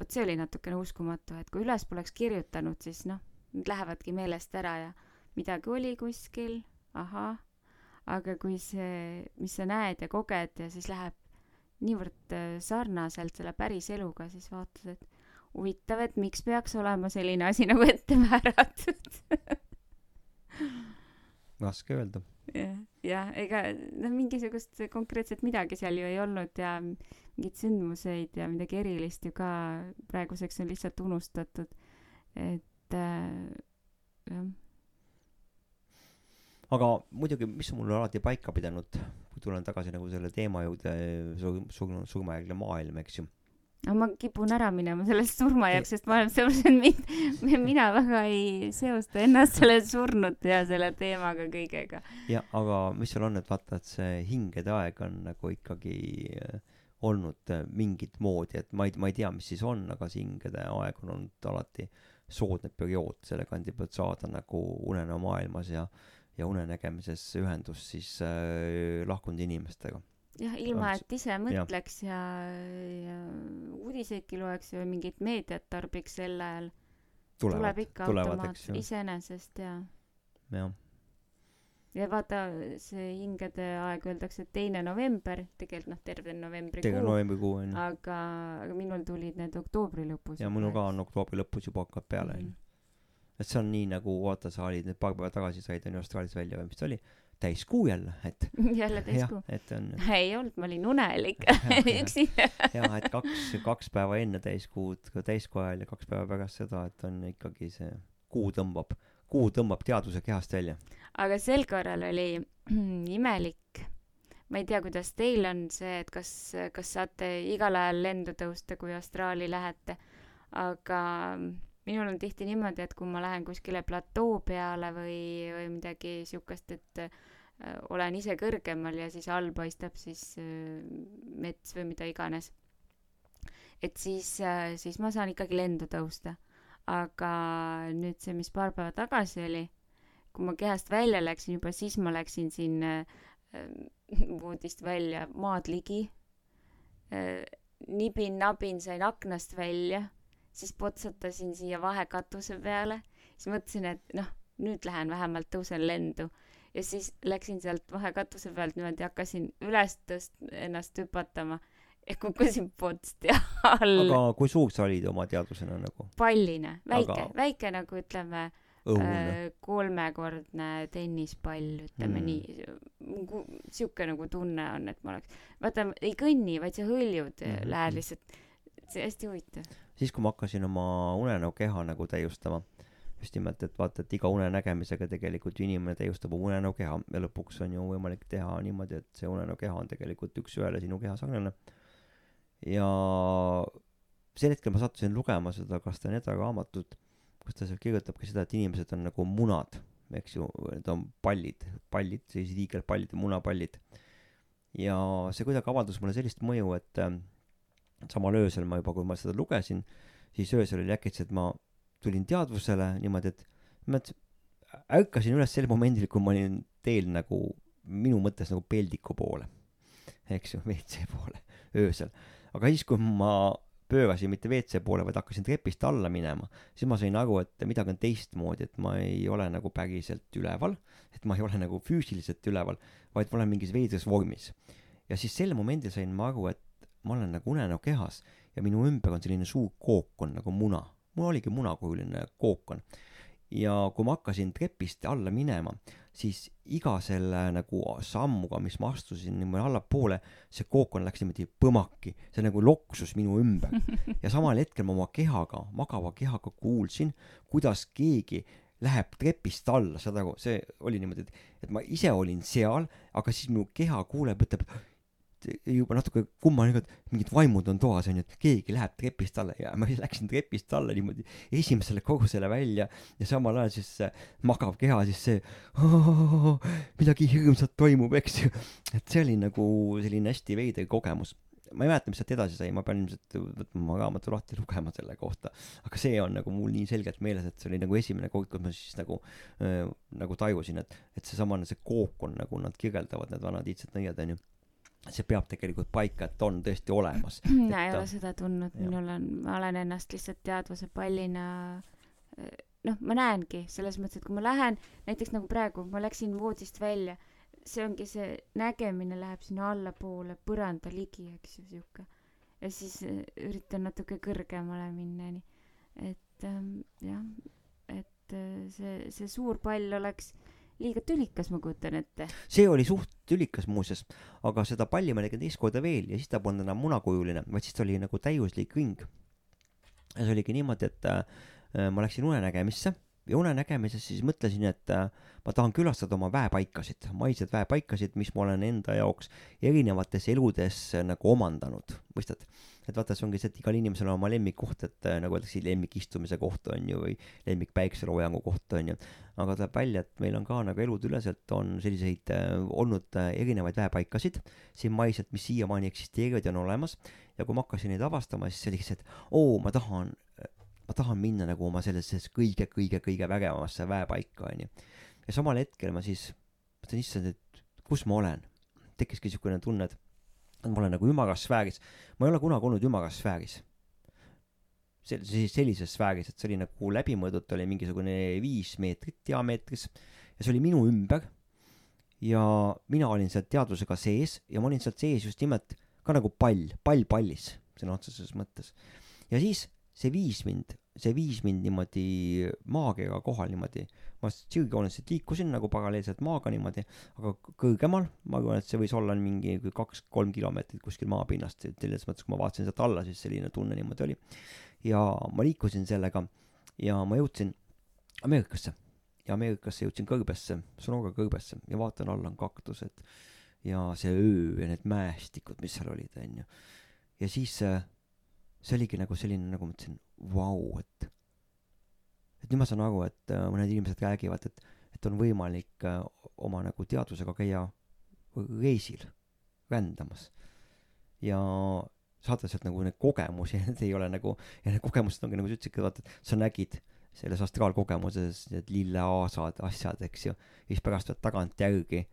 vot see oli natukene uskumatu, et kui üles poleks kirjutanud, siis noh, need lähevadki meelest ära ja midagi oli kuskil, ahah, aga kui see, mis sa näed ja koged ja siis läheb niivõrd äh, sarnaselt selle päris eluga, siis vaatad, et huvitav, et miks peaks olema selline asi nagu ette määratud raske öelda. jah, jah, ega noh, mingisugust konkreetset midagi seal ju ei olnud ja mingeid sündmuseid ja midagi erilist ju ka praeguseks on lihtsalt unustatud. et äh, jah. aga muidugi, mis on mul alati paika pidanud, kui tulen tagasi nagu selle teema juurde, surm, surmajärgne maailm, eks ju aga ma kipun ära minema sellest surmajärg, sest ma olen sellepärast, et mind, mina väga ei seosta ennast selle surnud ja selle teemaga kõigega. jah, aga mis seal on, et vaata, et see hingede aeg on nagu ikkagi äh, olnud äh, mingit moodi, et ma ei, ma ei tea, mis siis on, aga see hingede aeg on olnud alati soodne periood selle kandi pealt saada nagu unenäo maailmas ja ja unenägemises ühendust siis äh, lahkunud inimestega jah, ilma et ise mõtleks ja, ja uudiseidki loeks või mingit meediat tarbiks sel ajal. tuleb ikka automaat iseenesest ja. jah. Ja vaata, see hingede aeg öeldakse, et teine november, tegelikult noh, terve novembrikuu. terve novembrikuu on ju. aga, aga minul tulid need oktoobri lõpus. ja minul ka on oktoobri lõpus juba hakkab peale onju mm -hmm. et see on nii nagu vaata, sa olid nüüd paar päeva tagasi said onju Austraalias välja või mis ta oli täiskuu jälle, et jälle täiskuu? et on ei olnud, ma olin unelik üksi jah, et kaks, kaks päeva enne täiskuud täiskuu ajal ja kaks päeva pärast seda, et on ikkagi see kuu tõmbab, kuu tõmbab teadvuse kehast välja. Aga sel korral oli imelik. ma ei tea, kuidas teil on see, et kas, kas saate igal ajal lendu tõusta, kui astraali lähete, aga minul on tihti niimoodi, et kui ma lähen kuskile platoo peale või, või midagi siukest, et äh, olen ise kõrgemal ja siis all paistab siis äh, mets või mida iganes. et siis äh,, siis ma saan ikkagi lendu tõusta. aga nüüd see, mis paar päeva tagasi oli, kui ma kehast välja läksin juba, siis ma läksin siin äh, voodist välja maad ligi äh,. nibin-nabin sain aknast välja siis potsatasin siia vahekatuse peale, siis mõtlesin, et noh, nüüd lähen vähemalt tõusen lendu ja siis läksin sealt vahekatuse pealt niimoodi, hakkasin üles tõst-, ennast hüpatama ja kukkusin potsti alla. aga kui suur sa olid oma teadvusena nagu? palline, väike aga..., väike nagu ütleme äh, kolmekordne tennispall, ütleme mm. nii. sihuke nagu tunne on, et ma oleks, vaata, ei kõnni, vaid sa hõljud mm, -hmm. lähed lihtsalt, see hästi huvitav siis, kui ma hakkasin oma unenäo keha nagu täiustama, just nimelt, et vaata, et iga unenägemisega tegelikult ju inimene täiustab unenäo keha ja lõpuks on ju võimalik teha niimoodi, et see unenäo keha on tegelikult üks-ühele sinu keha sarnane. ja sel hetkel ma sattusin lugema seda Castaneda raamatut, kus ta seal kirjutabki seda, et inimesed on nagu munad, eks ju, need on pallid, pallid, sellised hiigelpallid, munapallid. ja see kuidagi avaldas mulle sellist mõju, et samal öösel ma juba, kui ma seda lugesin, siis öösel oli äkitselt ma tulin teadvusele niimoodi, et ma ärkasin üles sel momendil, kui ma olin teel nagu minu mõttes nagu peldiku poole, eks ju, WC poole öösel. aga siis, kui ma pöörasin mitte WC poole, vaid hakkasin trepist alla minema, siis ma sain aru, et midagi on teistmoodi, et ma ei ole nagu päriselt üleval, et ma ei ole nagu füüsiliselt üleval, vaid ma olen mingis veidras vormis. ja siis sel momendil sain ma aru, et ma olen nagu unenäo kehas ja minu ümber on selline suur kookon nagu muna. mul oligi munakujuline kookon. ja kui ma hakkasin trepist alla minema, siis iga selle nagu sammuga, mis ma astusin niimoodi allapoole, see kookon läks niimoodi põmaki, see nagu loksus minu ümber. ja samal hetkel ma oma kehaga, magava kehaga kuulsin, kuidas keegi läheb trepist alla, saad aru, see oli niimoodi, et, et ma ise olin seal, aga siis minu keha kuuleb, ütleb juba natuke kummaline, et mingid vaimud on toas onju, et keegi läheb trepist alla ja ma läksin trepist alla niimoodi esimesele korrusele välja ja samal ajal siis see magav keha siis see oh, midagi hirmsat toimub, eks ju. et see oli nagu selline hästi veider kogemus. ma ei mäleta, mis sealt edasi sai, ma pean ilmselt võtma oma raamatu lahti lugema selle kohta, aga see on nagu mul nii selgelt meeles, et see oli nagu esimene kord, kus ma siis nagu äh, nagu tajusin, et, et seesamane see kook on nagu nad kirjeldavad, need vanad iidsed nõiad onju see peab tegelikult paika, et on tõesti olemas. mina ei ole seda tundnud, minul on, ma olen ennast lihtsalt teadvuse pallina noh, ma näengi selles mõttes, et kui ma lähen näiteks nagu praegu, ma läksin voodist välja, see ongi see nägemine läheb sinna allapoole põranda ligi, eks ju, sihuke. ja siis äh, üritan natuke kõrgemale minna, nii. et ähm, jah, et äh, see, see suur pall oleks liiga tülikas, ma kujutan ette. see oli suht tülikas muuseas, aga seda palli ma nägin teist korda veel ja siis ta polnud enam munakujuline, vaid siis ta oli nagu täiuslik ring. ja see oligi niimoodi, et äh, ma läksin unenägemisse ja unenägemises siis mõtlesin, et äh, ma tahan külastada oma väepaikasid, maiseid väepaikasid, mis ma olen enda jaoks erinevates eludes nagu omandanud, mõistad? Et vaata, see ongi see, et igal inimesel on oma lemmikkoht, et äh, nagu öeldakse, lemmikistumise koht on ju, või lemmik päikseloojangu koht on ju. aga tuleb välja, et meil on ka nagu eludeüleselt on selliseid äh, olnud äh, erinevaid väepaikasid siin maiselt, mis siiamaani eksisteerivad ja on olemas. ja kui ma hakkasin neid avastama, siis see oli lihtsalt, oo, ma tahan ma tahan minna nagu oma sellisesse kõige-kõige-kõige vägevamasse väepaika, onju. ja samal hetkel ma siis mõtlen, issand, et kus ma olen. tekkiski niisugune tunne, et ma olen nagu ümaras sfääris. ma ei ole kunagi olnud ümaras sfääris. sel-, sellises sfääris, et see oli nagu läbimõõdult oli mingisugune viis meetrit diameetris ja see oli minu ümber. ja mina olin seal teadvusega sees ja ma olin sealt sees just nimelt ka nagu pall, pall pallis, sõna otseses mõttes. ja siis see viis mind, see viis mind niimoodi maakera kohal niimoodi ma sirgjooneliselt liikusin nagu paralleelselt maaga niimoodi, aga kõrgemal, ma arvan, et see võis olla mingi kaks-kolm kilomeetrit kuskil maapinnast, selles mõttes, kui ma vaatasin sealt alla, siis selline tunne niimoodi oli. ja ma liikusin sellega ja ma jõudsin Ameerikasse ja Ameerikasse jõudsin kõrbesse, Sonora kõrbesse ja vaatan, all on kaktused ja see öö ja need mäestikud, mis seal olid, onju. ja siis see oligi nagu selline, nagu ma mõtlesin, vau, et et nüüd ma saan aru, et äh, mõned inimesed räägivad, et, et on võimalik äh, oma nagu teadvusega käia reisil, rändamas. ja saada sealt nagu neid kogemusi, need ei ole nagu, ja need kogemused ongi nagu sa ütlesid, vaata, et sa nägid selles astraalkogemuses need lilleaasad, asjad, eks ju, ja siis pärast tuled tagantjärgi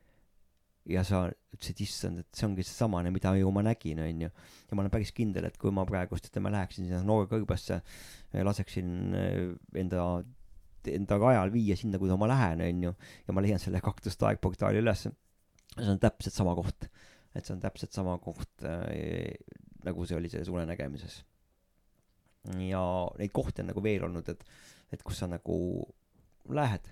ja sa ütlesid, issand, et see ongi seesamane, mida ju ma nägin, onju. ja ma olen päris kindel, et kui ma praegust, ütleme, läheksin sinna noore kõrbesse, laseksin eh, enda, enda rajal viia sinna, kuhu ma lähen, onju, ja ma leian selle kaktuste aegportaali ülesse, see on täpselt sama koht. et see on täpselt sama koht äh, nagu see oli selles unenägemises. ja neid kohti on nagu veel olnud, et, et kus sa nagu lähed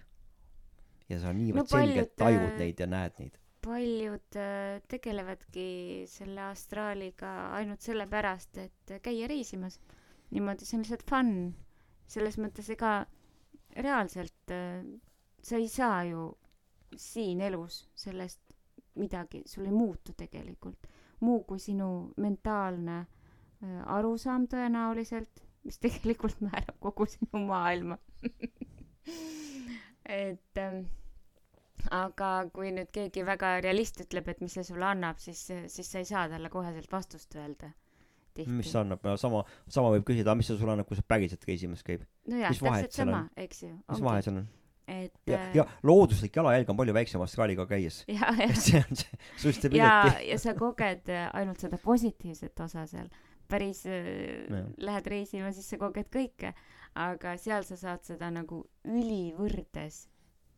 ja sa niivõrd no, selgelt tajud neid ja näed neid paljud äh, tegelevadki selle astraaliga ainult sellepärast, et käia reisimas. niimoodi, see on lihtsalt fun. selles mõttes, ega reaalselt äh, sa ei saa ju siin elus sellest midagi, sul ei muutu tegelikult. muu kui sinu mentaalne äh, arusaam tõenäoliselt, mis tegelikult määrab kogu sinu maailma et ähm, aga kui nüüd keegi väga realist ütleb, et mis see sulle annab, siis, siis sa ei saa talle koheselt vastust öelda. mis see annab, sama, sama võib küsida, mis see sulle annab, kui sa päriselt reisimas käib? nojah, täpselt sama, eks ju. mis vahe seal on? et ja, äh, ja looduslik jalajälg on palju väiksem astraaliga käies. see on see suhteliselt ja, ja sa koged äh, ainult seda positiivset osa seal. päris äh, ja. lähed reisima, siis sa koged kõike, aga seal sa saad seda nagu ülivõrdes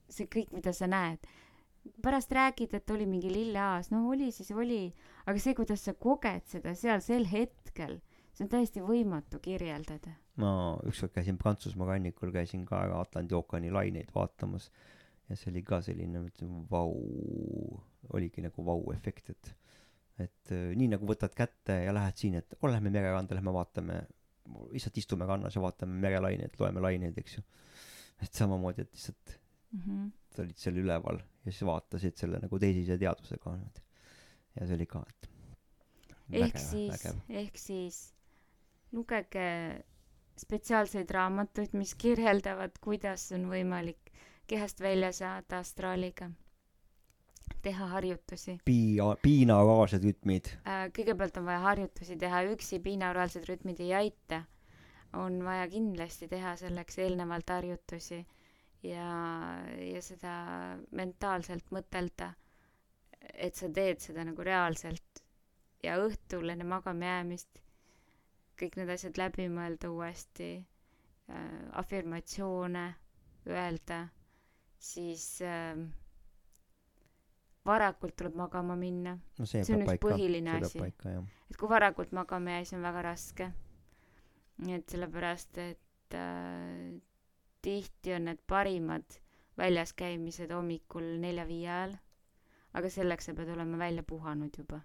see kõik, mida sa näed. pärast räägid, et oli mingi lilleaas, no oli siis oli, aga see, kuidas sa koged seda seal sel hetkel, see on täiesti võimatu kirjeldada. ma ükskord käisin Prantsusmaa rannikul, käisin ka Atlandi ookeani laineid vaatamas ja see oli ka selline, mõtlesin, vau, oligi nagu vau-efekt, et et äh, nii nagu võtad kätte ja lähed siin, et oh, lähme mereranda, lähme vaatame, lihtsalt istume rannas ja vaatame merelaineid, loeme laineid, eks ju. et samamoodi, et lihtsalt mm. -hmm. sa olid seal üleval ja siis vaatasid selle nagu teisise teadvusega niimoodi. ja see oli ka, et. ehk siis, ehk siis lugege spetsiaalseid raamatuid, mis kirjeldavad, kuidas on võimalik kehast välja saada astraaliga. teha harjutusi. Pii-, binauraalsed rütmid äh,. kõigepealt on vaja harjutusi teha, üksi binauraalsed rütmid ei aita. on vaja kindlasti teha selleks eelnevalt harjutusi ja, ja seda mentaalselt mõtelda, et sa teed seda nagu reaalselt ja õhtul enne magama jäämist kõik need asjad läbi mõelda uuesti äh,, afirmatsioone öelda, siis äh, varakult tuleb magama minna. No see, See on üks paika. põhiline see asi. et kui varakult magama jääa siis on väga raske. Nii et sellepärast et äh, tihti on need parimad väljas käimised hommikul nelja-viie ajal. Aga selleks sa pead olema välja puhanud juba.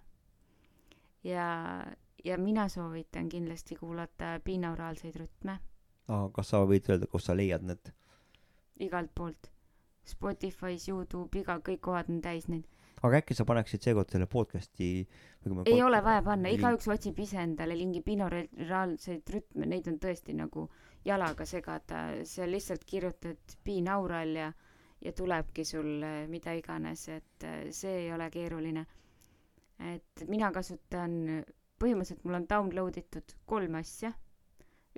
Ja ja mina soovitan kindlasti kuulata binauraalseid rütme. Aga kas sa võid öelda kus sa leiad need? Igalt poolt. Spotify's Youtube iga kõik kohad on täis neid. Aga äkki sa paneksid seekord selle podcast'i ei pod- ole vaja panna. Igaüks otsib ise endale mingi binauraalseid rütme. Neid on tõesti nagu jalaga segada. Sa lihtsalt kirjutad binaural ja ja tulebki sul äh, mida iganes et äh, see ei ole keeruline. Et mina kasutan põhimõtteliselt mul on download itud kolm asja.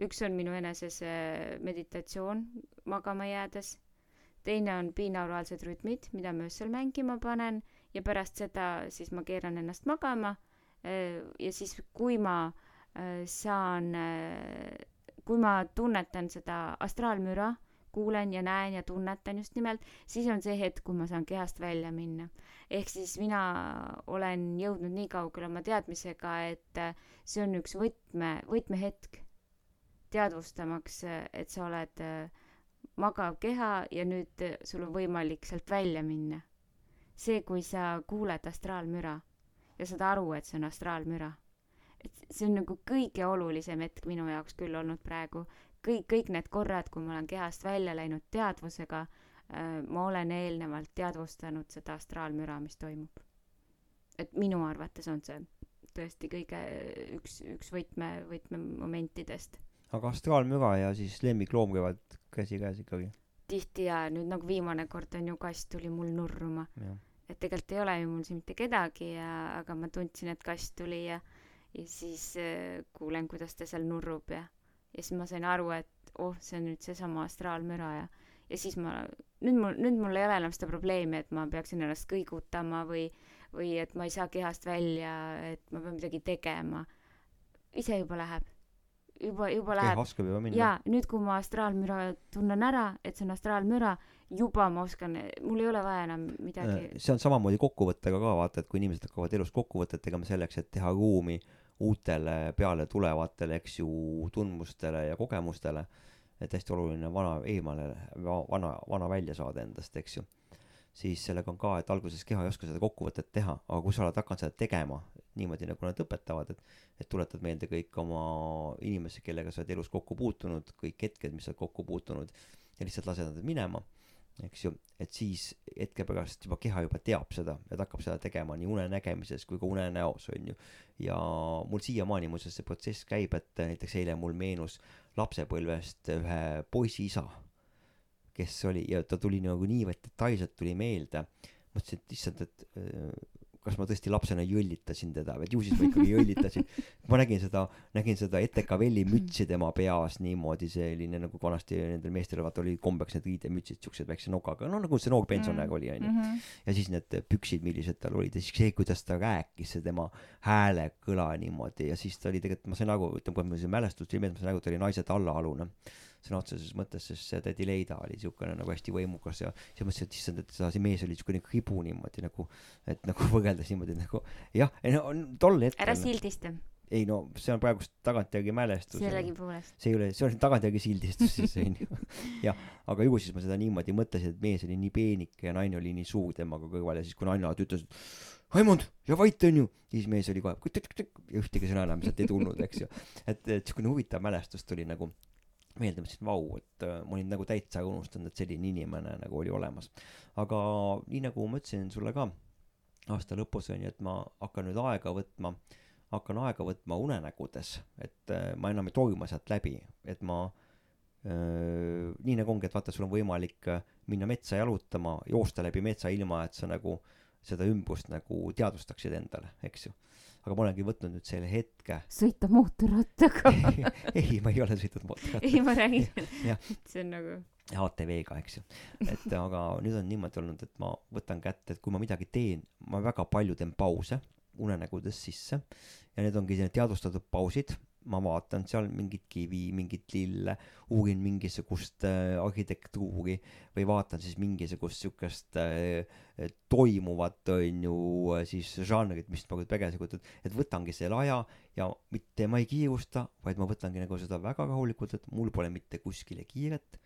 Üks on minu enese see meditatsioon magama jäädes. Teine on binauraalsed rütmid mida ma öösel mängima panen. Ja pärast seda siis ma keeran ennast magama ja siis kui ma saan kui ma tunnetan seda astraalmüra kuulen ja näen ja tunnetan just nimelt siis on see hetk kui ma saan kehast välja minna. Ehk siis mina olen jõudnud nii kaugele oma teadmisega et äh, see on üks võtme võtmehetk teadvustamaks äh, et sa oled äh, magav keha ja nüüd sul on võimalik sealt välja minna. See kui sa kuuled astraalmüra ja saad aru et see on astraalmüra et see on nagu kõige olulisem hetk minu jaoks küll olnud praegu. Kõik kõik need korrad kui ma olen kehast välja läinud teadvusega äh, ma olen eelnevalt teadvustanud seda astraalmüra mis toimub. Et minu arvates on see tõesti kõige üks üks võtme võtmemomentidest. Aga astraalmüra ja siis lemmikloom käivad käsikäes ikkagi? Tihti ja nüüd nagu viimane kord on ju kass tuli mul nurruma. Et tegelikult ei ole ju mul siin mitte kedagi ja aga ma tundsin et kass tuli ja ja siis äh, kuulen kuidas ta seal nurrub ja ja siis ma sain aru et oh see on nüüd seesama astraalmüra ja ja siis ma nüüd mul nüüd mul ei ole enam seda probleemi et ma peaksin ennast kõigutama või või et ma ei saa kehast välja et ma pean midagi tegema. Ise juba läheb. Juba juba läheb. kehas oskab juba minna. Jaa nüüd kui ma astraalmüra tunnen ära et see on astraalmüra juba ma oskan mul ei ole vaja enam midagi. Äh, see on samamoodi kokkuvõttega ka vaata et kui inimesed hakkavad elus kokkuvõtet tegema selleks et teha ruumi uutele peale tulevatele eks ju tundmustele ja kogemustele. Et hästi oluline vana eemale va- vana vana välja saada endast eks ju. Siis sellega on ka et alguses keha ei oska seda kokkuvõtet teha aga kui sa oled hakanud seda tegema niimoodi nagu nad õpetavad et et tuletad meelde kõik oma inimesed kellega sa oled elus kokku puutunud kõik hetked mis sa oled kokku puutunud ja lihtsalt lased nad minema eks ju et siis hetke pärast juba keha juba teab seda ja ta hakkab seda tegema nii unenägemises kui ka unenäos on ju. Ja mul siiamaani muuseas see protsess käib et näiteks eile mul meenus lapsepõlvest ühe poisi isa kes oli ja ta tuli nagu niivõrd detailselt tuli meelde. Mõtlesin et issand et kas ma tõesti lapsena jõllitasin teda või et ju siis ma ikkagi jõllitasin. Ma nägin seda nägin seda Etekavelli mütsi tema peas niimoodi selline nagu vanasti nendel meestel vaata oli kombeks need riidemütsid siuksed väikse nogaga no nagu see noor pensionär oli onju. Mm -hmm. ja siis need püksid millised tal olid ja siis see kuidas ta rääkis see tema häälekõla niimoodi. Ja siis ta oli tegelikult ma sain aru ütleme kui mul see mälestus tuli meelde ma sain et ta oli naise tallaalune sõna otseses mõttes sest see tädi Leida oli siukene nagu hästi võimukas ja siis mõtlesin et issand et see mees oli siukene kribu niimoodi nagu et nagu võrreldes niimoodi nagu jah ei no on tol ära hetkel sildista. ei no see on praegust tagantjärgi mälestus sellegipoolest see ei ole see on tagantjärgi sildistus siis onju jah aga ju siis ma seda niimoodi mõtlesin et mees oli nii peenike ja naine oli nii suur temaga kõrval ja siis kui naine alati ütles et Raimond ja vait onju siis mees oli kohe ja ühtegi sõna enam sealt ei tulnud eks ju. Et et siukene huvitav mälestus tuli nagu meelde mõtlesin vau et äh, ma olin nagu täitsa unustanud et selline inimene nagu oli olemas. Aga nii nagu ma ütlesin sulle ka aasta lõpus onju et ma hakkan nüüd aega võtma hakkan aega võtma unenägudes et äh, ma enam ei torma sealt läbi et ma öö, nii nagu ongi et vaata sul on võimalik äh, minna metsa jalutama joosta läbi metsa ilma et sa nagu seda ümbrust nagu teadvustaksid endale eks ju aga ma olengi võtnud nüüd selle hetke. Sõita mootorrattaga. Ei ma ei ole sõitnud mootorrattaga. Ei ma räägin. See on nagu ATV-ga eks ju. Et aga nüüd on niimoodi olnud et ma võtan kätte et kui ma midagi teen ma väga palju teen pause unenägudes sisse. Ja need ongi teadvustatud pausid ma vaatan seal mingit kivi, mingit lille, uurin mingisugust äh, arhitektuuri või vaatan siis mingisugust siukest äh, toimuvat, on ju, siis žanrit, mis nagu tegelikult, et, et võtangi selle aja ja mitte ma ei kiirusta, vaid ma võtangi nagu seda väga rahulikult, et mul pole mitte kuskile kiiret.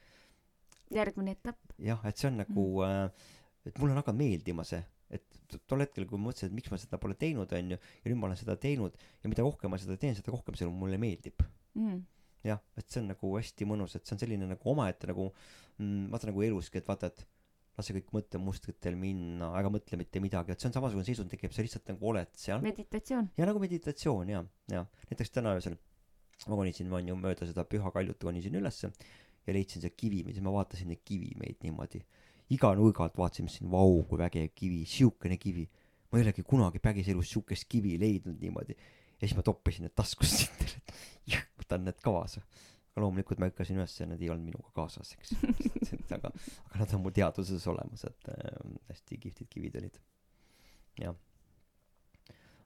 järgmine etapp. jah, et see on nagu mm., äh, et mulle on hakanud meeldima see et tol hetkel, kui ma mõtlesin, et miks ma seda pole teinud, onju, ja nüüd ma olen seda teinud ja mida rohkem ma seda teen, seda rohkem see mulle meeldib mm. jah, et see on nagu hästi mõnus, et see on selline nagu omaette nagu mm, vaata nagu eluski, et vaata, et lase kõik mõttemustritel minna, ära mõtle mitte midagi, et see on samasugune seisund tekib, sa lihtsalt nagu oled seal. meditatsioon. ja nagu meditatsioon ja, ja näiteks täna öösel ma konisin, on ju, mööda seda Püha Kaljut konisin ülesse ja leidsin seal kivimeid ja ma vaatasin neid kivimeid niimoodi iga nurga alt vaatasin, mõtlesin, vau, kui vägev kivi, siukene kivi. ma ei olegi kunagi päriselus siukest kivi leidnud niimoodi. ja siis ma toppisin need taskusse endale, et võtan need kaasa. aga loomulikult ma hüppasin üles ja need ei olnud minuga kaasas, eks aga, aga nad on mul teadvuses olemas, et äh, hästi kihvtid kivid olid. jah.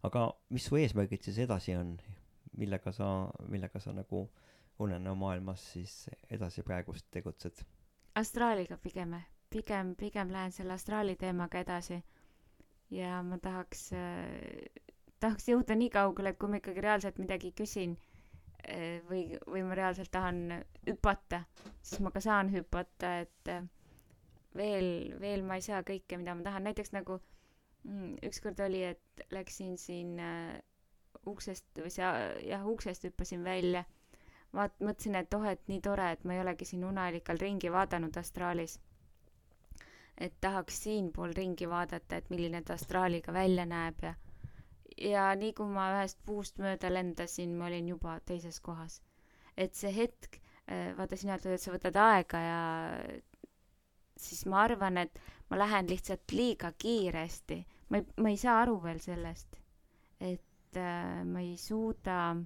aga mis su eesmärgid siis edasi on, millega sa, millega sa nagu unenäomaailmas siis edasi praegust tegutsed? astraaliga pigem pigem, pigem lähen selle astraali teemaga edasi. ja ma tahaks äh,, tahaks jõuda nii kaugele, et kui ma ikkagi reaalselt midagi küsin äh, või, või ma reaalselt tahan hüpata, siis ma ka saan hüpata, et äh, veel, veel ma ei saa kõike, mida ma tahan, näiteks nagu mm, ükskord oli, et läksin siin uksest või see, jah, uksest hüppasin välja. vaat-, mõtlesin, et oh, et nii tore, et ma ei olegi siin uneallikal ringi vaadanud astraalis et tahaks siinpool ringi vaadata, et milline ta astraaliga välja näeb ja ja nii kui ma ühest puust mööda lendasin, ma olin juba teises kohas. et see hetk, äh, vaata sina ütled, et sa võtad aega ja siis ma arvan, et ma lähen lihtsalt liiga kiiresti. ma ei, ma ei saa aru veel sellest, et äh, ma ei suuda äh,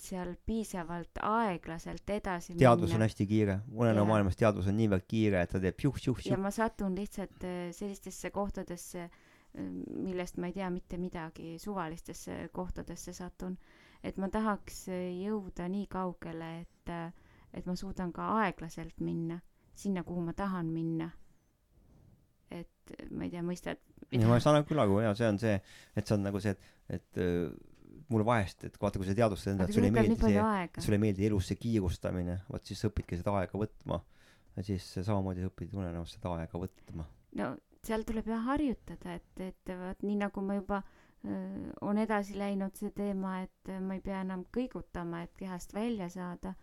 seal piisavalt aeglaselt edasi teadus minna. on hästi kiire, unenäo maailmas teadus on niivõrd kiire, et ta teeb juh-juh-juh. ja ma satun lihtsalt äh, sellistesse kohtadesse, äh, millest ma ei tea mitte midagi, suvalistesse kohtadesse satun. et ma tahaks äh, jõuda nii kaugele, et, et ma suudan ka aeglaselt minna sinna, kuhu ma tahan minna. et ma ei tea, mõistad? ja ma saan küll aru ja see on see, et see on nagu see, et, et mulle vahest, et vaata, kui sa teadvustad enda, et sulle ei meeldi see, sulle ei meeldi elus see kiirustamine, vot siis sa õpidki seda aega võtma. ja siis samamoodi õpid unenäos seda aega võtma. no seal tuleb jah harjutada, et, et vaat nii nagu ma juba öö, on edasi läinud see teema, et ma ei pea enam kõigutama, et kehast välja saada.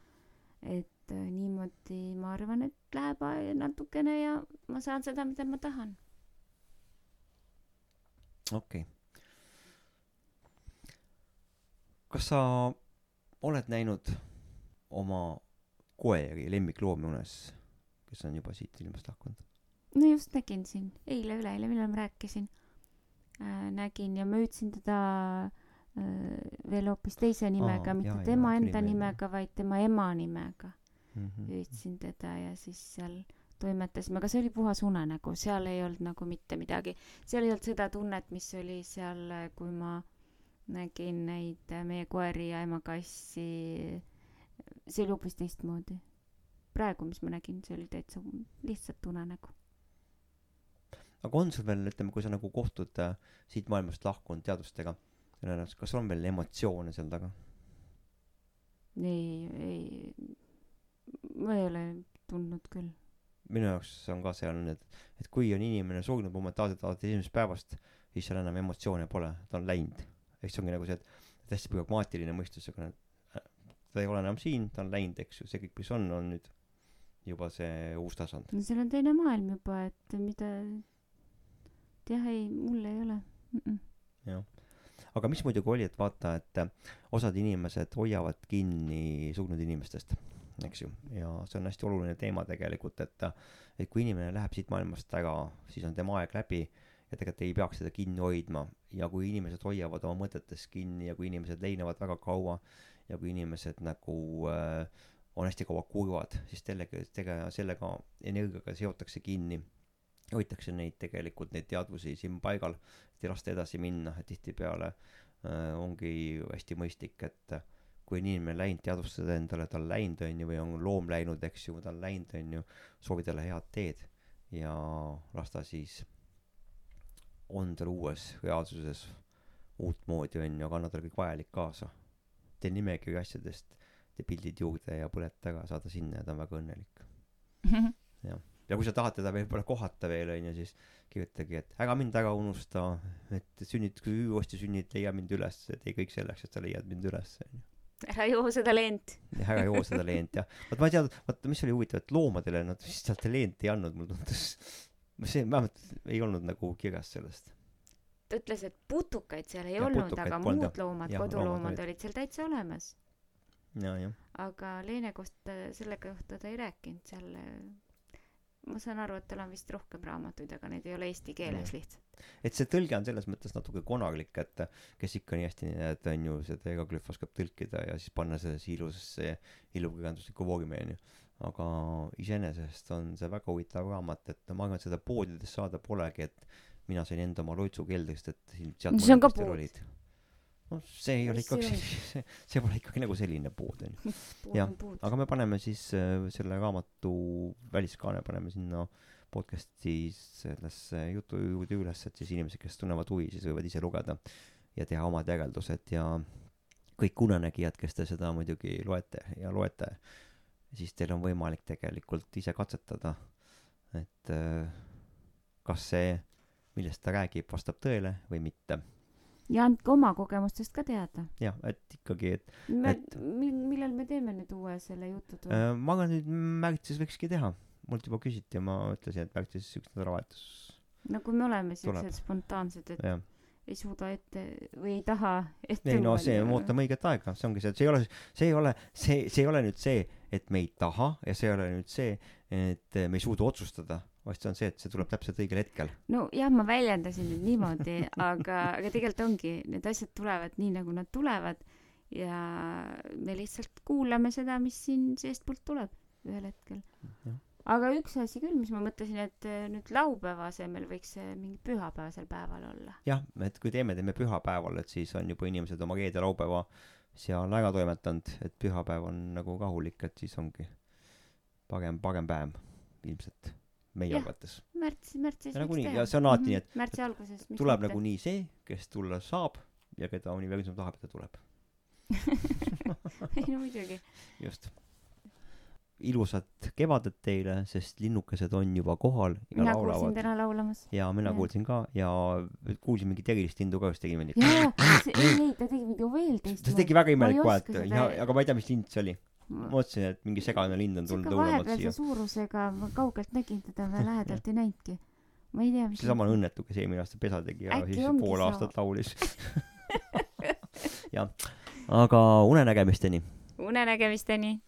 et öö, niimoodi ma arvan, et läheb natukene ja ma saan seda, mida ma tahan. okei okay kas sa oled näinud oma koeri, lemmikloomi unes, kes on juba siit ilmast lahkunud? no just nägin siin, eile-üleeile, millal ma rääkisin äh,, nägin ja ma hüüdsin teda äh, veel hoopis teise nimega, mitte jaa, tema jaa, enda nimega, vaid tema ema nimega mm. -hmm. hüüdsin teda ja siis seal toimetasime, aga see oli puhas unenägu, seal ei olnud nagu mitte midagi, seal ei olnud seda tunnet, mis oli seal, kui ma nägin neid äh, meie koeri ja ema kassi, see oli hoopis teistmoodi. praegu, mis ma nägin, see oli täitsa lihtsalt unenägu. aga on sul veel, ütleme, kui sa nagu kohtud äh, siit maailmast lahkunud teadustega, kas on veel emotsioone seal taga? ei, ei, ma ei ole tundnud küll. minu jaoks on ka see olnud, et, et kui on inimene surnud momentaanselt alates esimesest päevast, siis seal enam emotsioone pole, ta on läinud ehk see ongi nagu see, et, hästi pragmaatiline mõistus, aga äh, ta ei ole enam siin, ta on läinud, eks ju, see kõik, mis on, on nüüd juba see uus tasand. no seal on teine maailm juba, et mida, et jah, ei, mul ei ole mm. -mm. jah, aga mis muidugi oli, et vaata, et äh, osad inimesed hoiavad kinni surnud inimestest, eks ju, ja see on hästi oluline teema tegelikult, et, et kui inimene läheb siit maailmast ära, siis on tema aeg läbi ja tegelikult ei peaks seda kinni hoidma ja kui inimesed hoiavad oma mõtetes kinni ja kui inimesed leinevad väga kaua ja kui inimesed nagu äh, on hästi kaua kurvad, siis sellega, sellega, sellega energiaga seotakse kinni. hoitakse neid tegelikult, neid teadvusi siin paigal, et ei lasta edasi minna, et tihtipeale äh, ongi hästi mõistlik, et kui on inimene läinud teadvustada endale ta on läinud onju või on loom läinud eks ju ta on läinud onju soovi talle head teed ja las ta siis on tal uues reaalsuses uutmoodi onju aga anna talle kõik vajalik kaasa. Tee nimekiri asjadest tee pildid juurde ja põleta ära saada sinna ja ta on väga õnnelik. Ja kui sa tahad teda võib-olla kohata veel onju siis kirjutage et ära mind ära unusta et sünnid kui uuesti sünnid leia mind üles tee kõik selleks et sa leiad mind üles onju ära joo seda leent. Ja ära joo seda leent jah. Vot ma ei tea vot mis oli huvitav et loomadele nad vist sealt leenti ei andnud mulle tundus see vähemalt ei olnud nagu kirjas sellest. Ta ütles et putukaid seal ei Jah, olnud aga polnud, muud loomad Jah, koduloomad loomad olid. olid seal täitsa olemas. Ja jah. Aga Leene kohta selle kohta ta ei rääkinud seal ma saan aru et tal on vist rohkem raamatuid aga need ei ole eesti keeles Jah. lihtsalt. Et see tõlge on selles mõttes natuke konarlik et kes ikka nii hästi et on ju seda egoglühh oskab tõlkida ja siis panna sellesse ilusasse ilukirjanduslikku onju aga iseenesest on see väga huvitav raamat et ma arvan et seda poodides saada polegi et mina sain enda oma loitsu keldrist et siin sealt No see on ka pood. olid. No see ei ole ikkagi see, see pole ikkagi nagu selline pood onju Jah, aga me paneme siis äh, selle raamatu väliskaane paneme sinna podcast'i sellesse jutu juurde üles et siis inimesed kes tunnevad huvi siis võivad ise lugeda ja teha omad järeldused ja kõik unenägijad kes te seda muidugi loete ja loete siis teil on võimalik tegelikult ise katsetada et äh, kas see millest ta räägib vastab tõele või mitte. Ja andke oma kogemustest ka teada. Jah et ikkagi et Et- mi- millal me teeme nüüd uue selle jututoa Äh, ma arvan, et märtsis võikski teha. mult juba küsiti ja ma ütlesin, et märtsis üks nädalavahetus, no kui me oleme siuksed spontaansed et jah. ei suuda ette või ei taha ette ei no see, me ootame õiget aega, see ongi see, see ei ole, see ei ole, see, see ei ole nüüd see, et me ei taha ja see ei ole nüüd see, et me ei suuda otsustada, vaid see on see, et see tuleb täpselt õigel hetkel. no jah ma väljendasin nüüd niimoodi aga aga tegelikult ongi need asjad tulevad nii nagu nad tulevad ja me lihtsalt kuulame seda mis siin seestpoolt tuleb ühel hetkel. Aga üks asi küll mis ma mõtlesin et eh, nüüd laupäeva asemel võiks see mingi pühapäevasel päeval olla. Jah, et kui teeme, teeme pühapäeval, et siis on juba inimesed oma reede-laupäeva seal ära toimetanud, et pühapäev on nagu rahulik, et siis ongi parem, parem päev ilmselt meie Jah. arvates. märtsi märtsis Ja nagunii, ja see on alati nii, et- Mhm, märtsi alguses tuleb nagunii see, kes tulla saab ja keda universum tahab, et ta tuleb. ei no muidugi just. Ilusat kevadet teile, sest linnukesed on juba kohal ja mina kuulsin laulavad. täna laulamas ja mina Jah. kuulsin ka ja kuulsin mingit erilist lindu ka, kes tegi mingi. jaa see ei ei ta tegi mingi veel teist ta tegi väga imelikku häält ja, aga ma ei tea, mis lind see oli. ma mõtlesin, et mingi segane lind on tulnud vahepealse siia. suurusega ma kaugelt nägin teda ma lähedalt ei näinudki ma ei tea mis seesama õnnetu, kes eelmine aasta pesa tegi ja Äkki siis pool see- aastat laulis. jah, aga unenägemisteni. unenägemisteni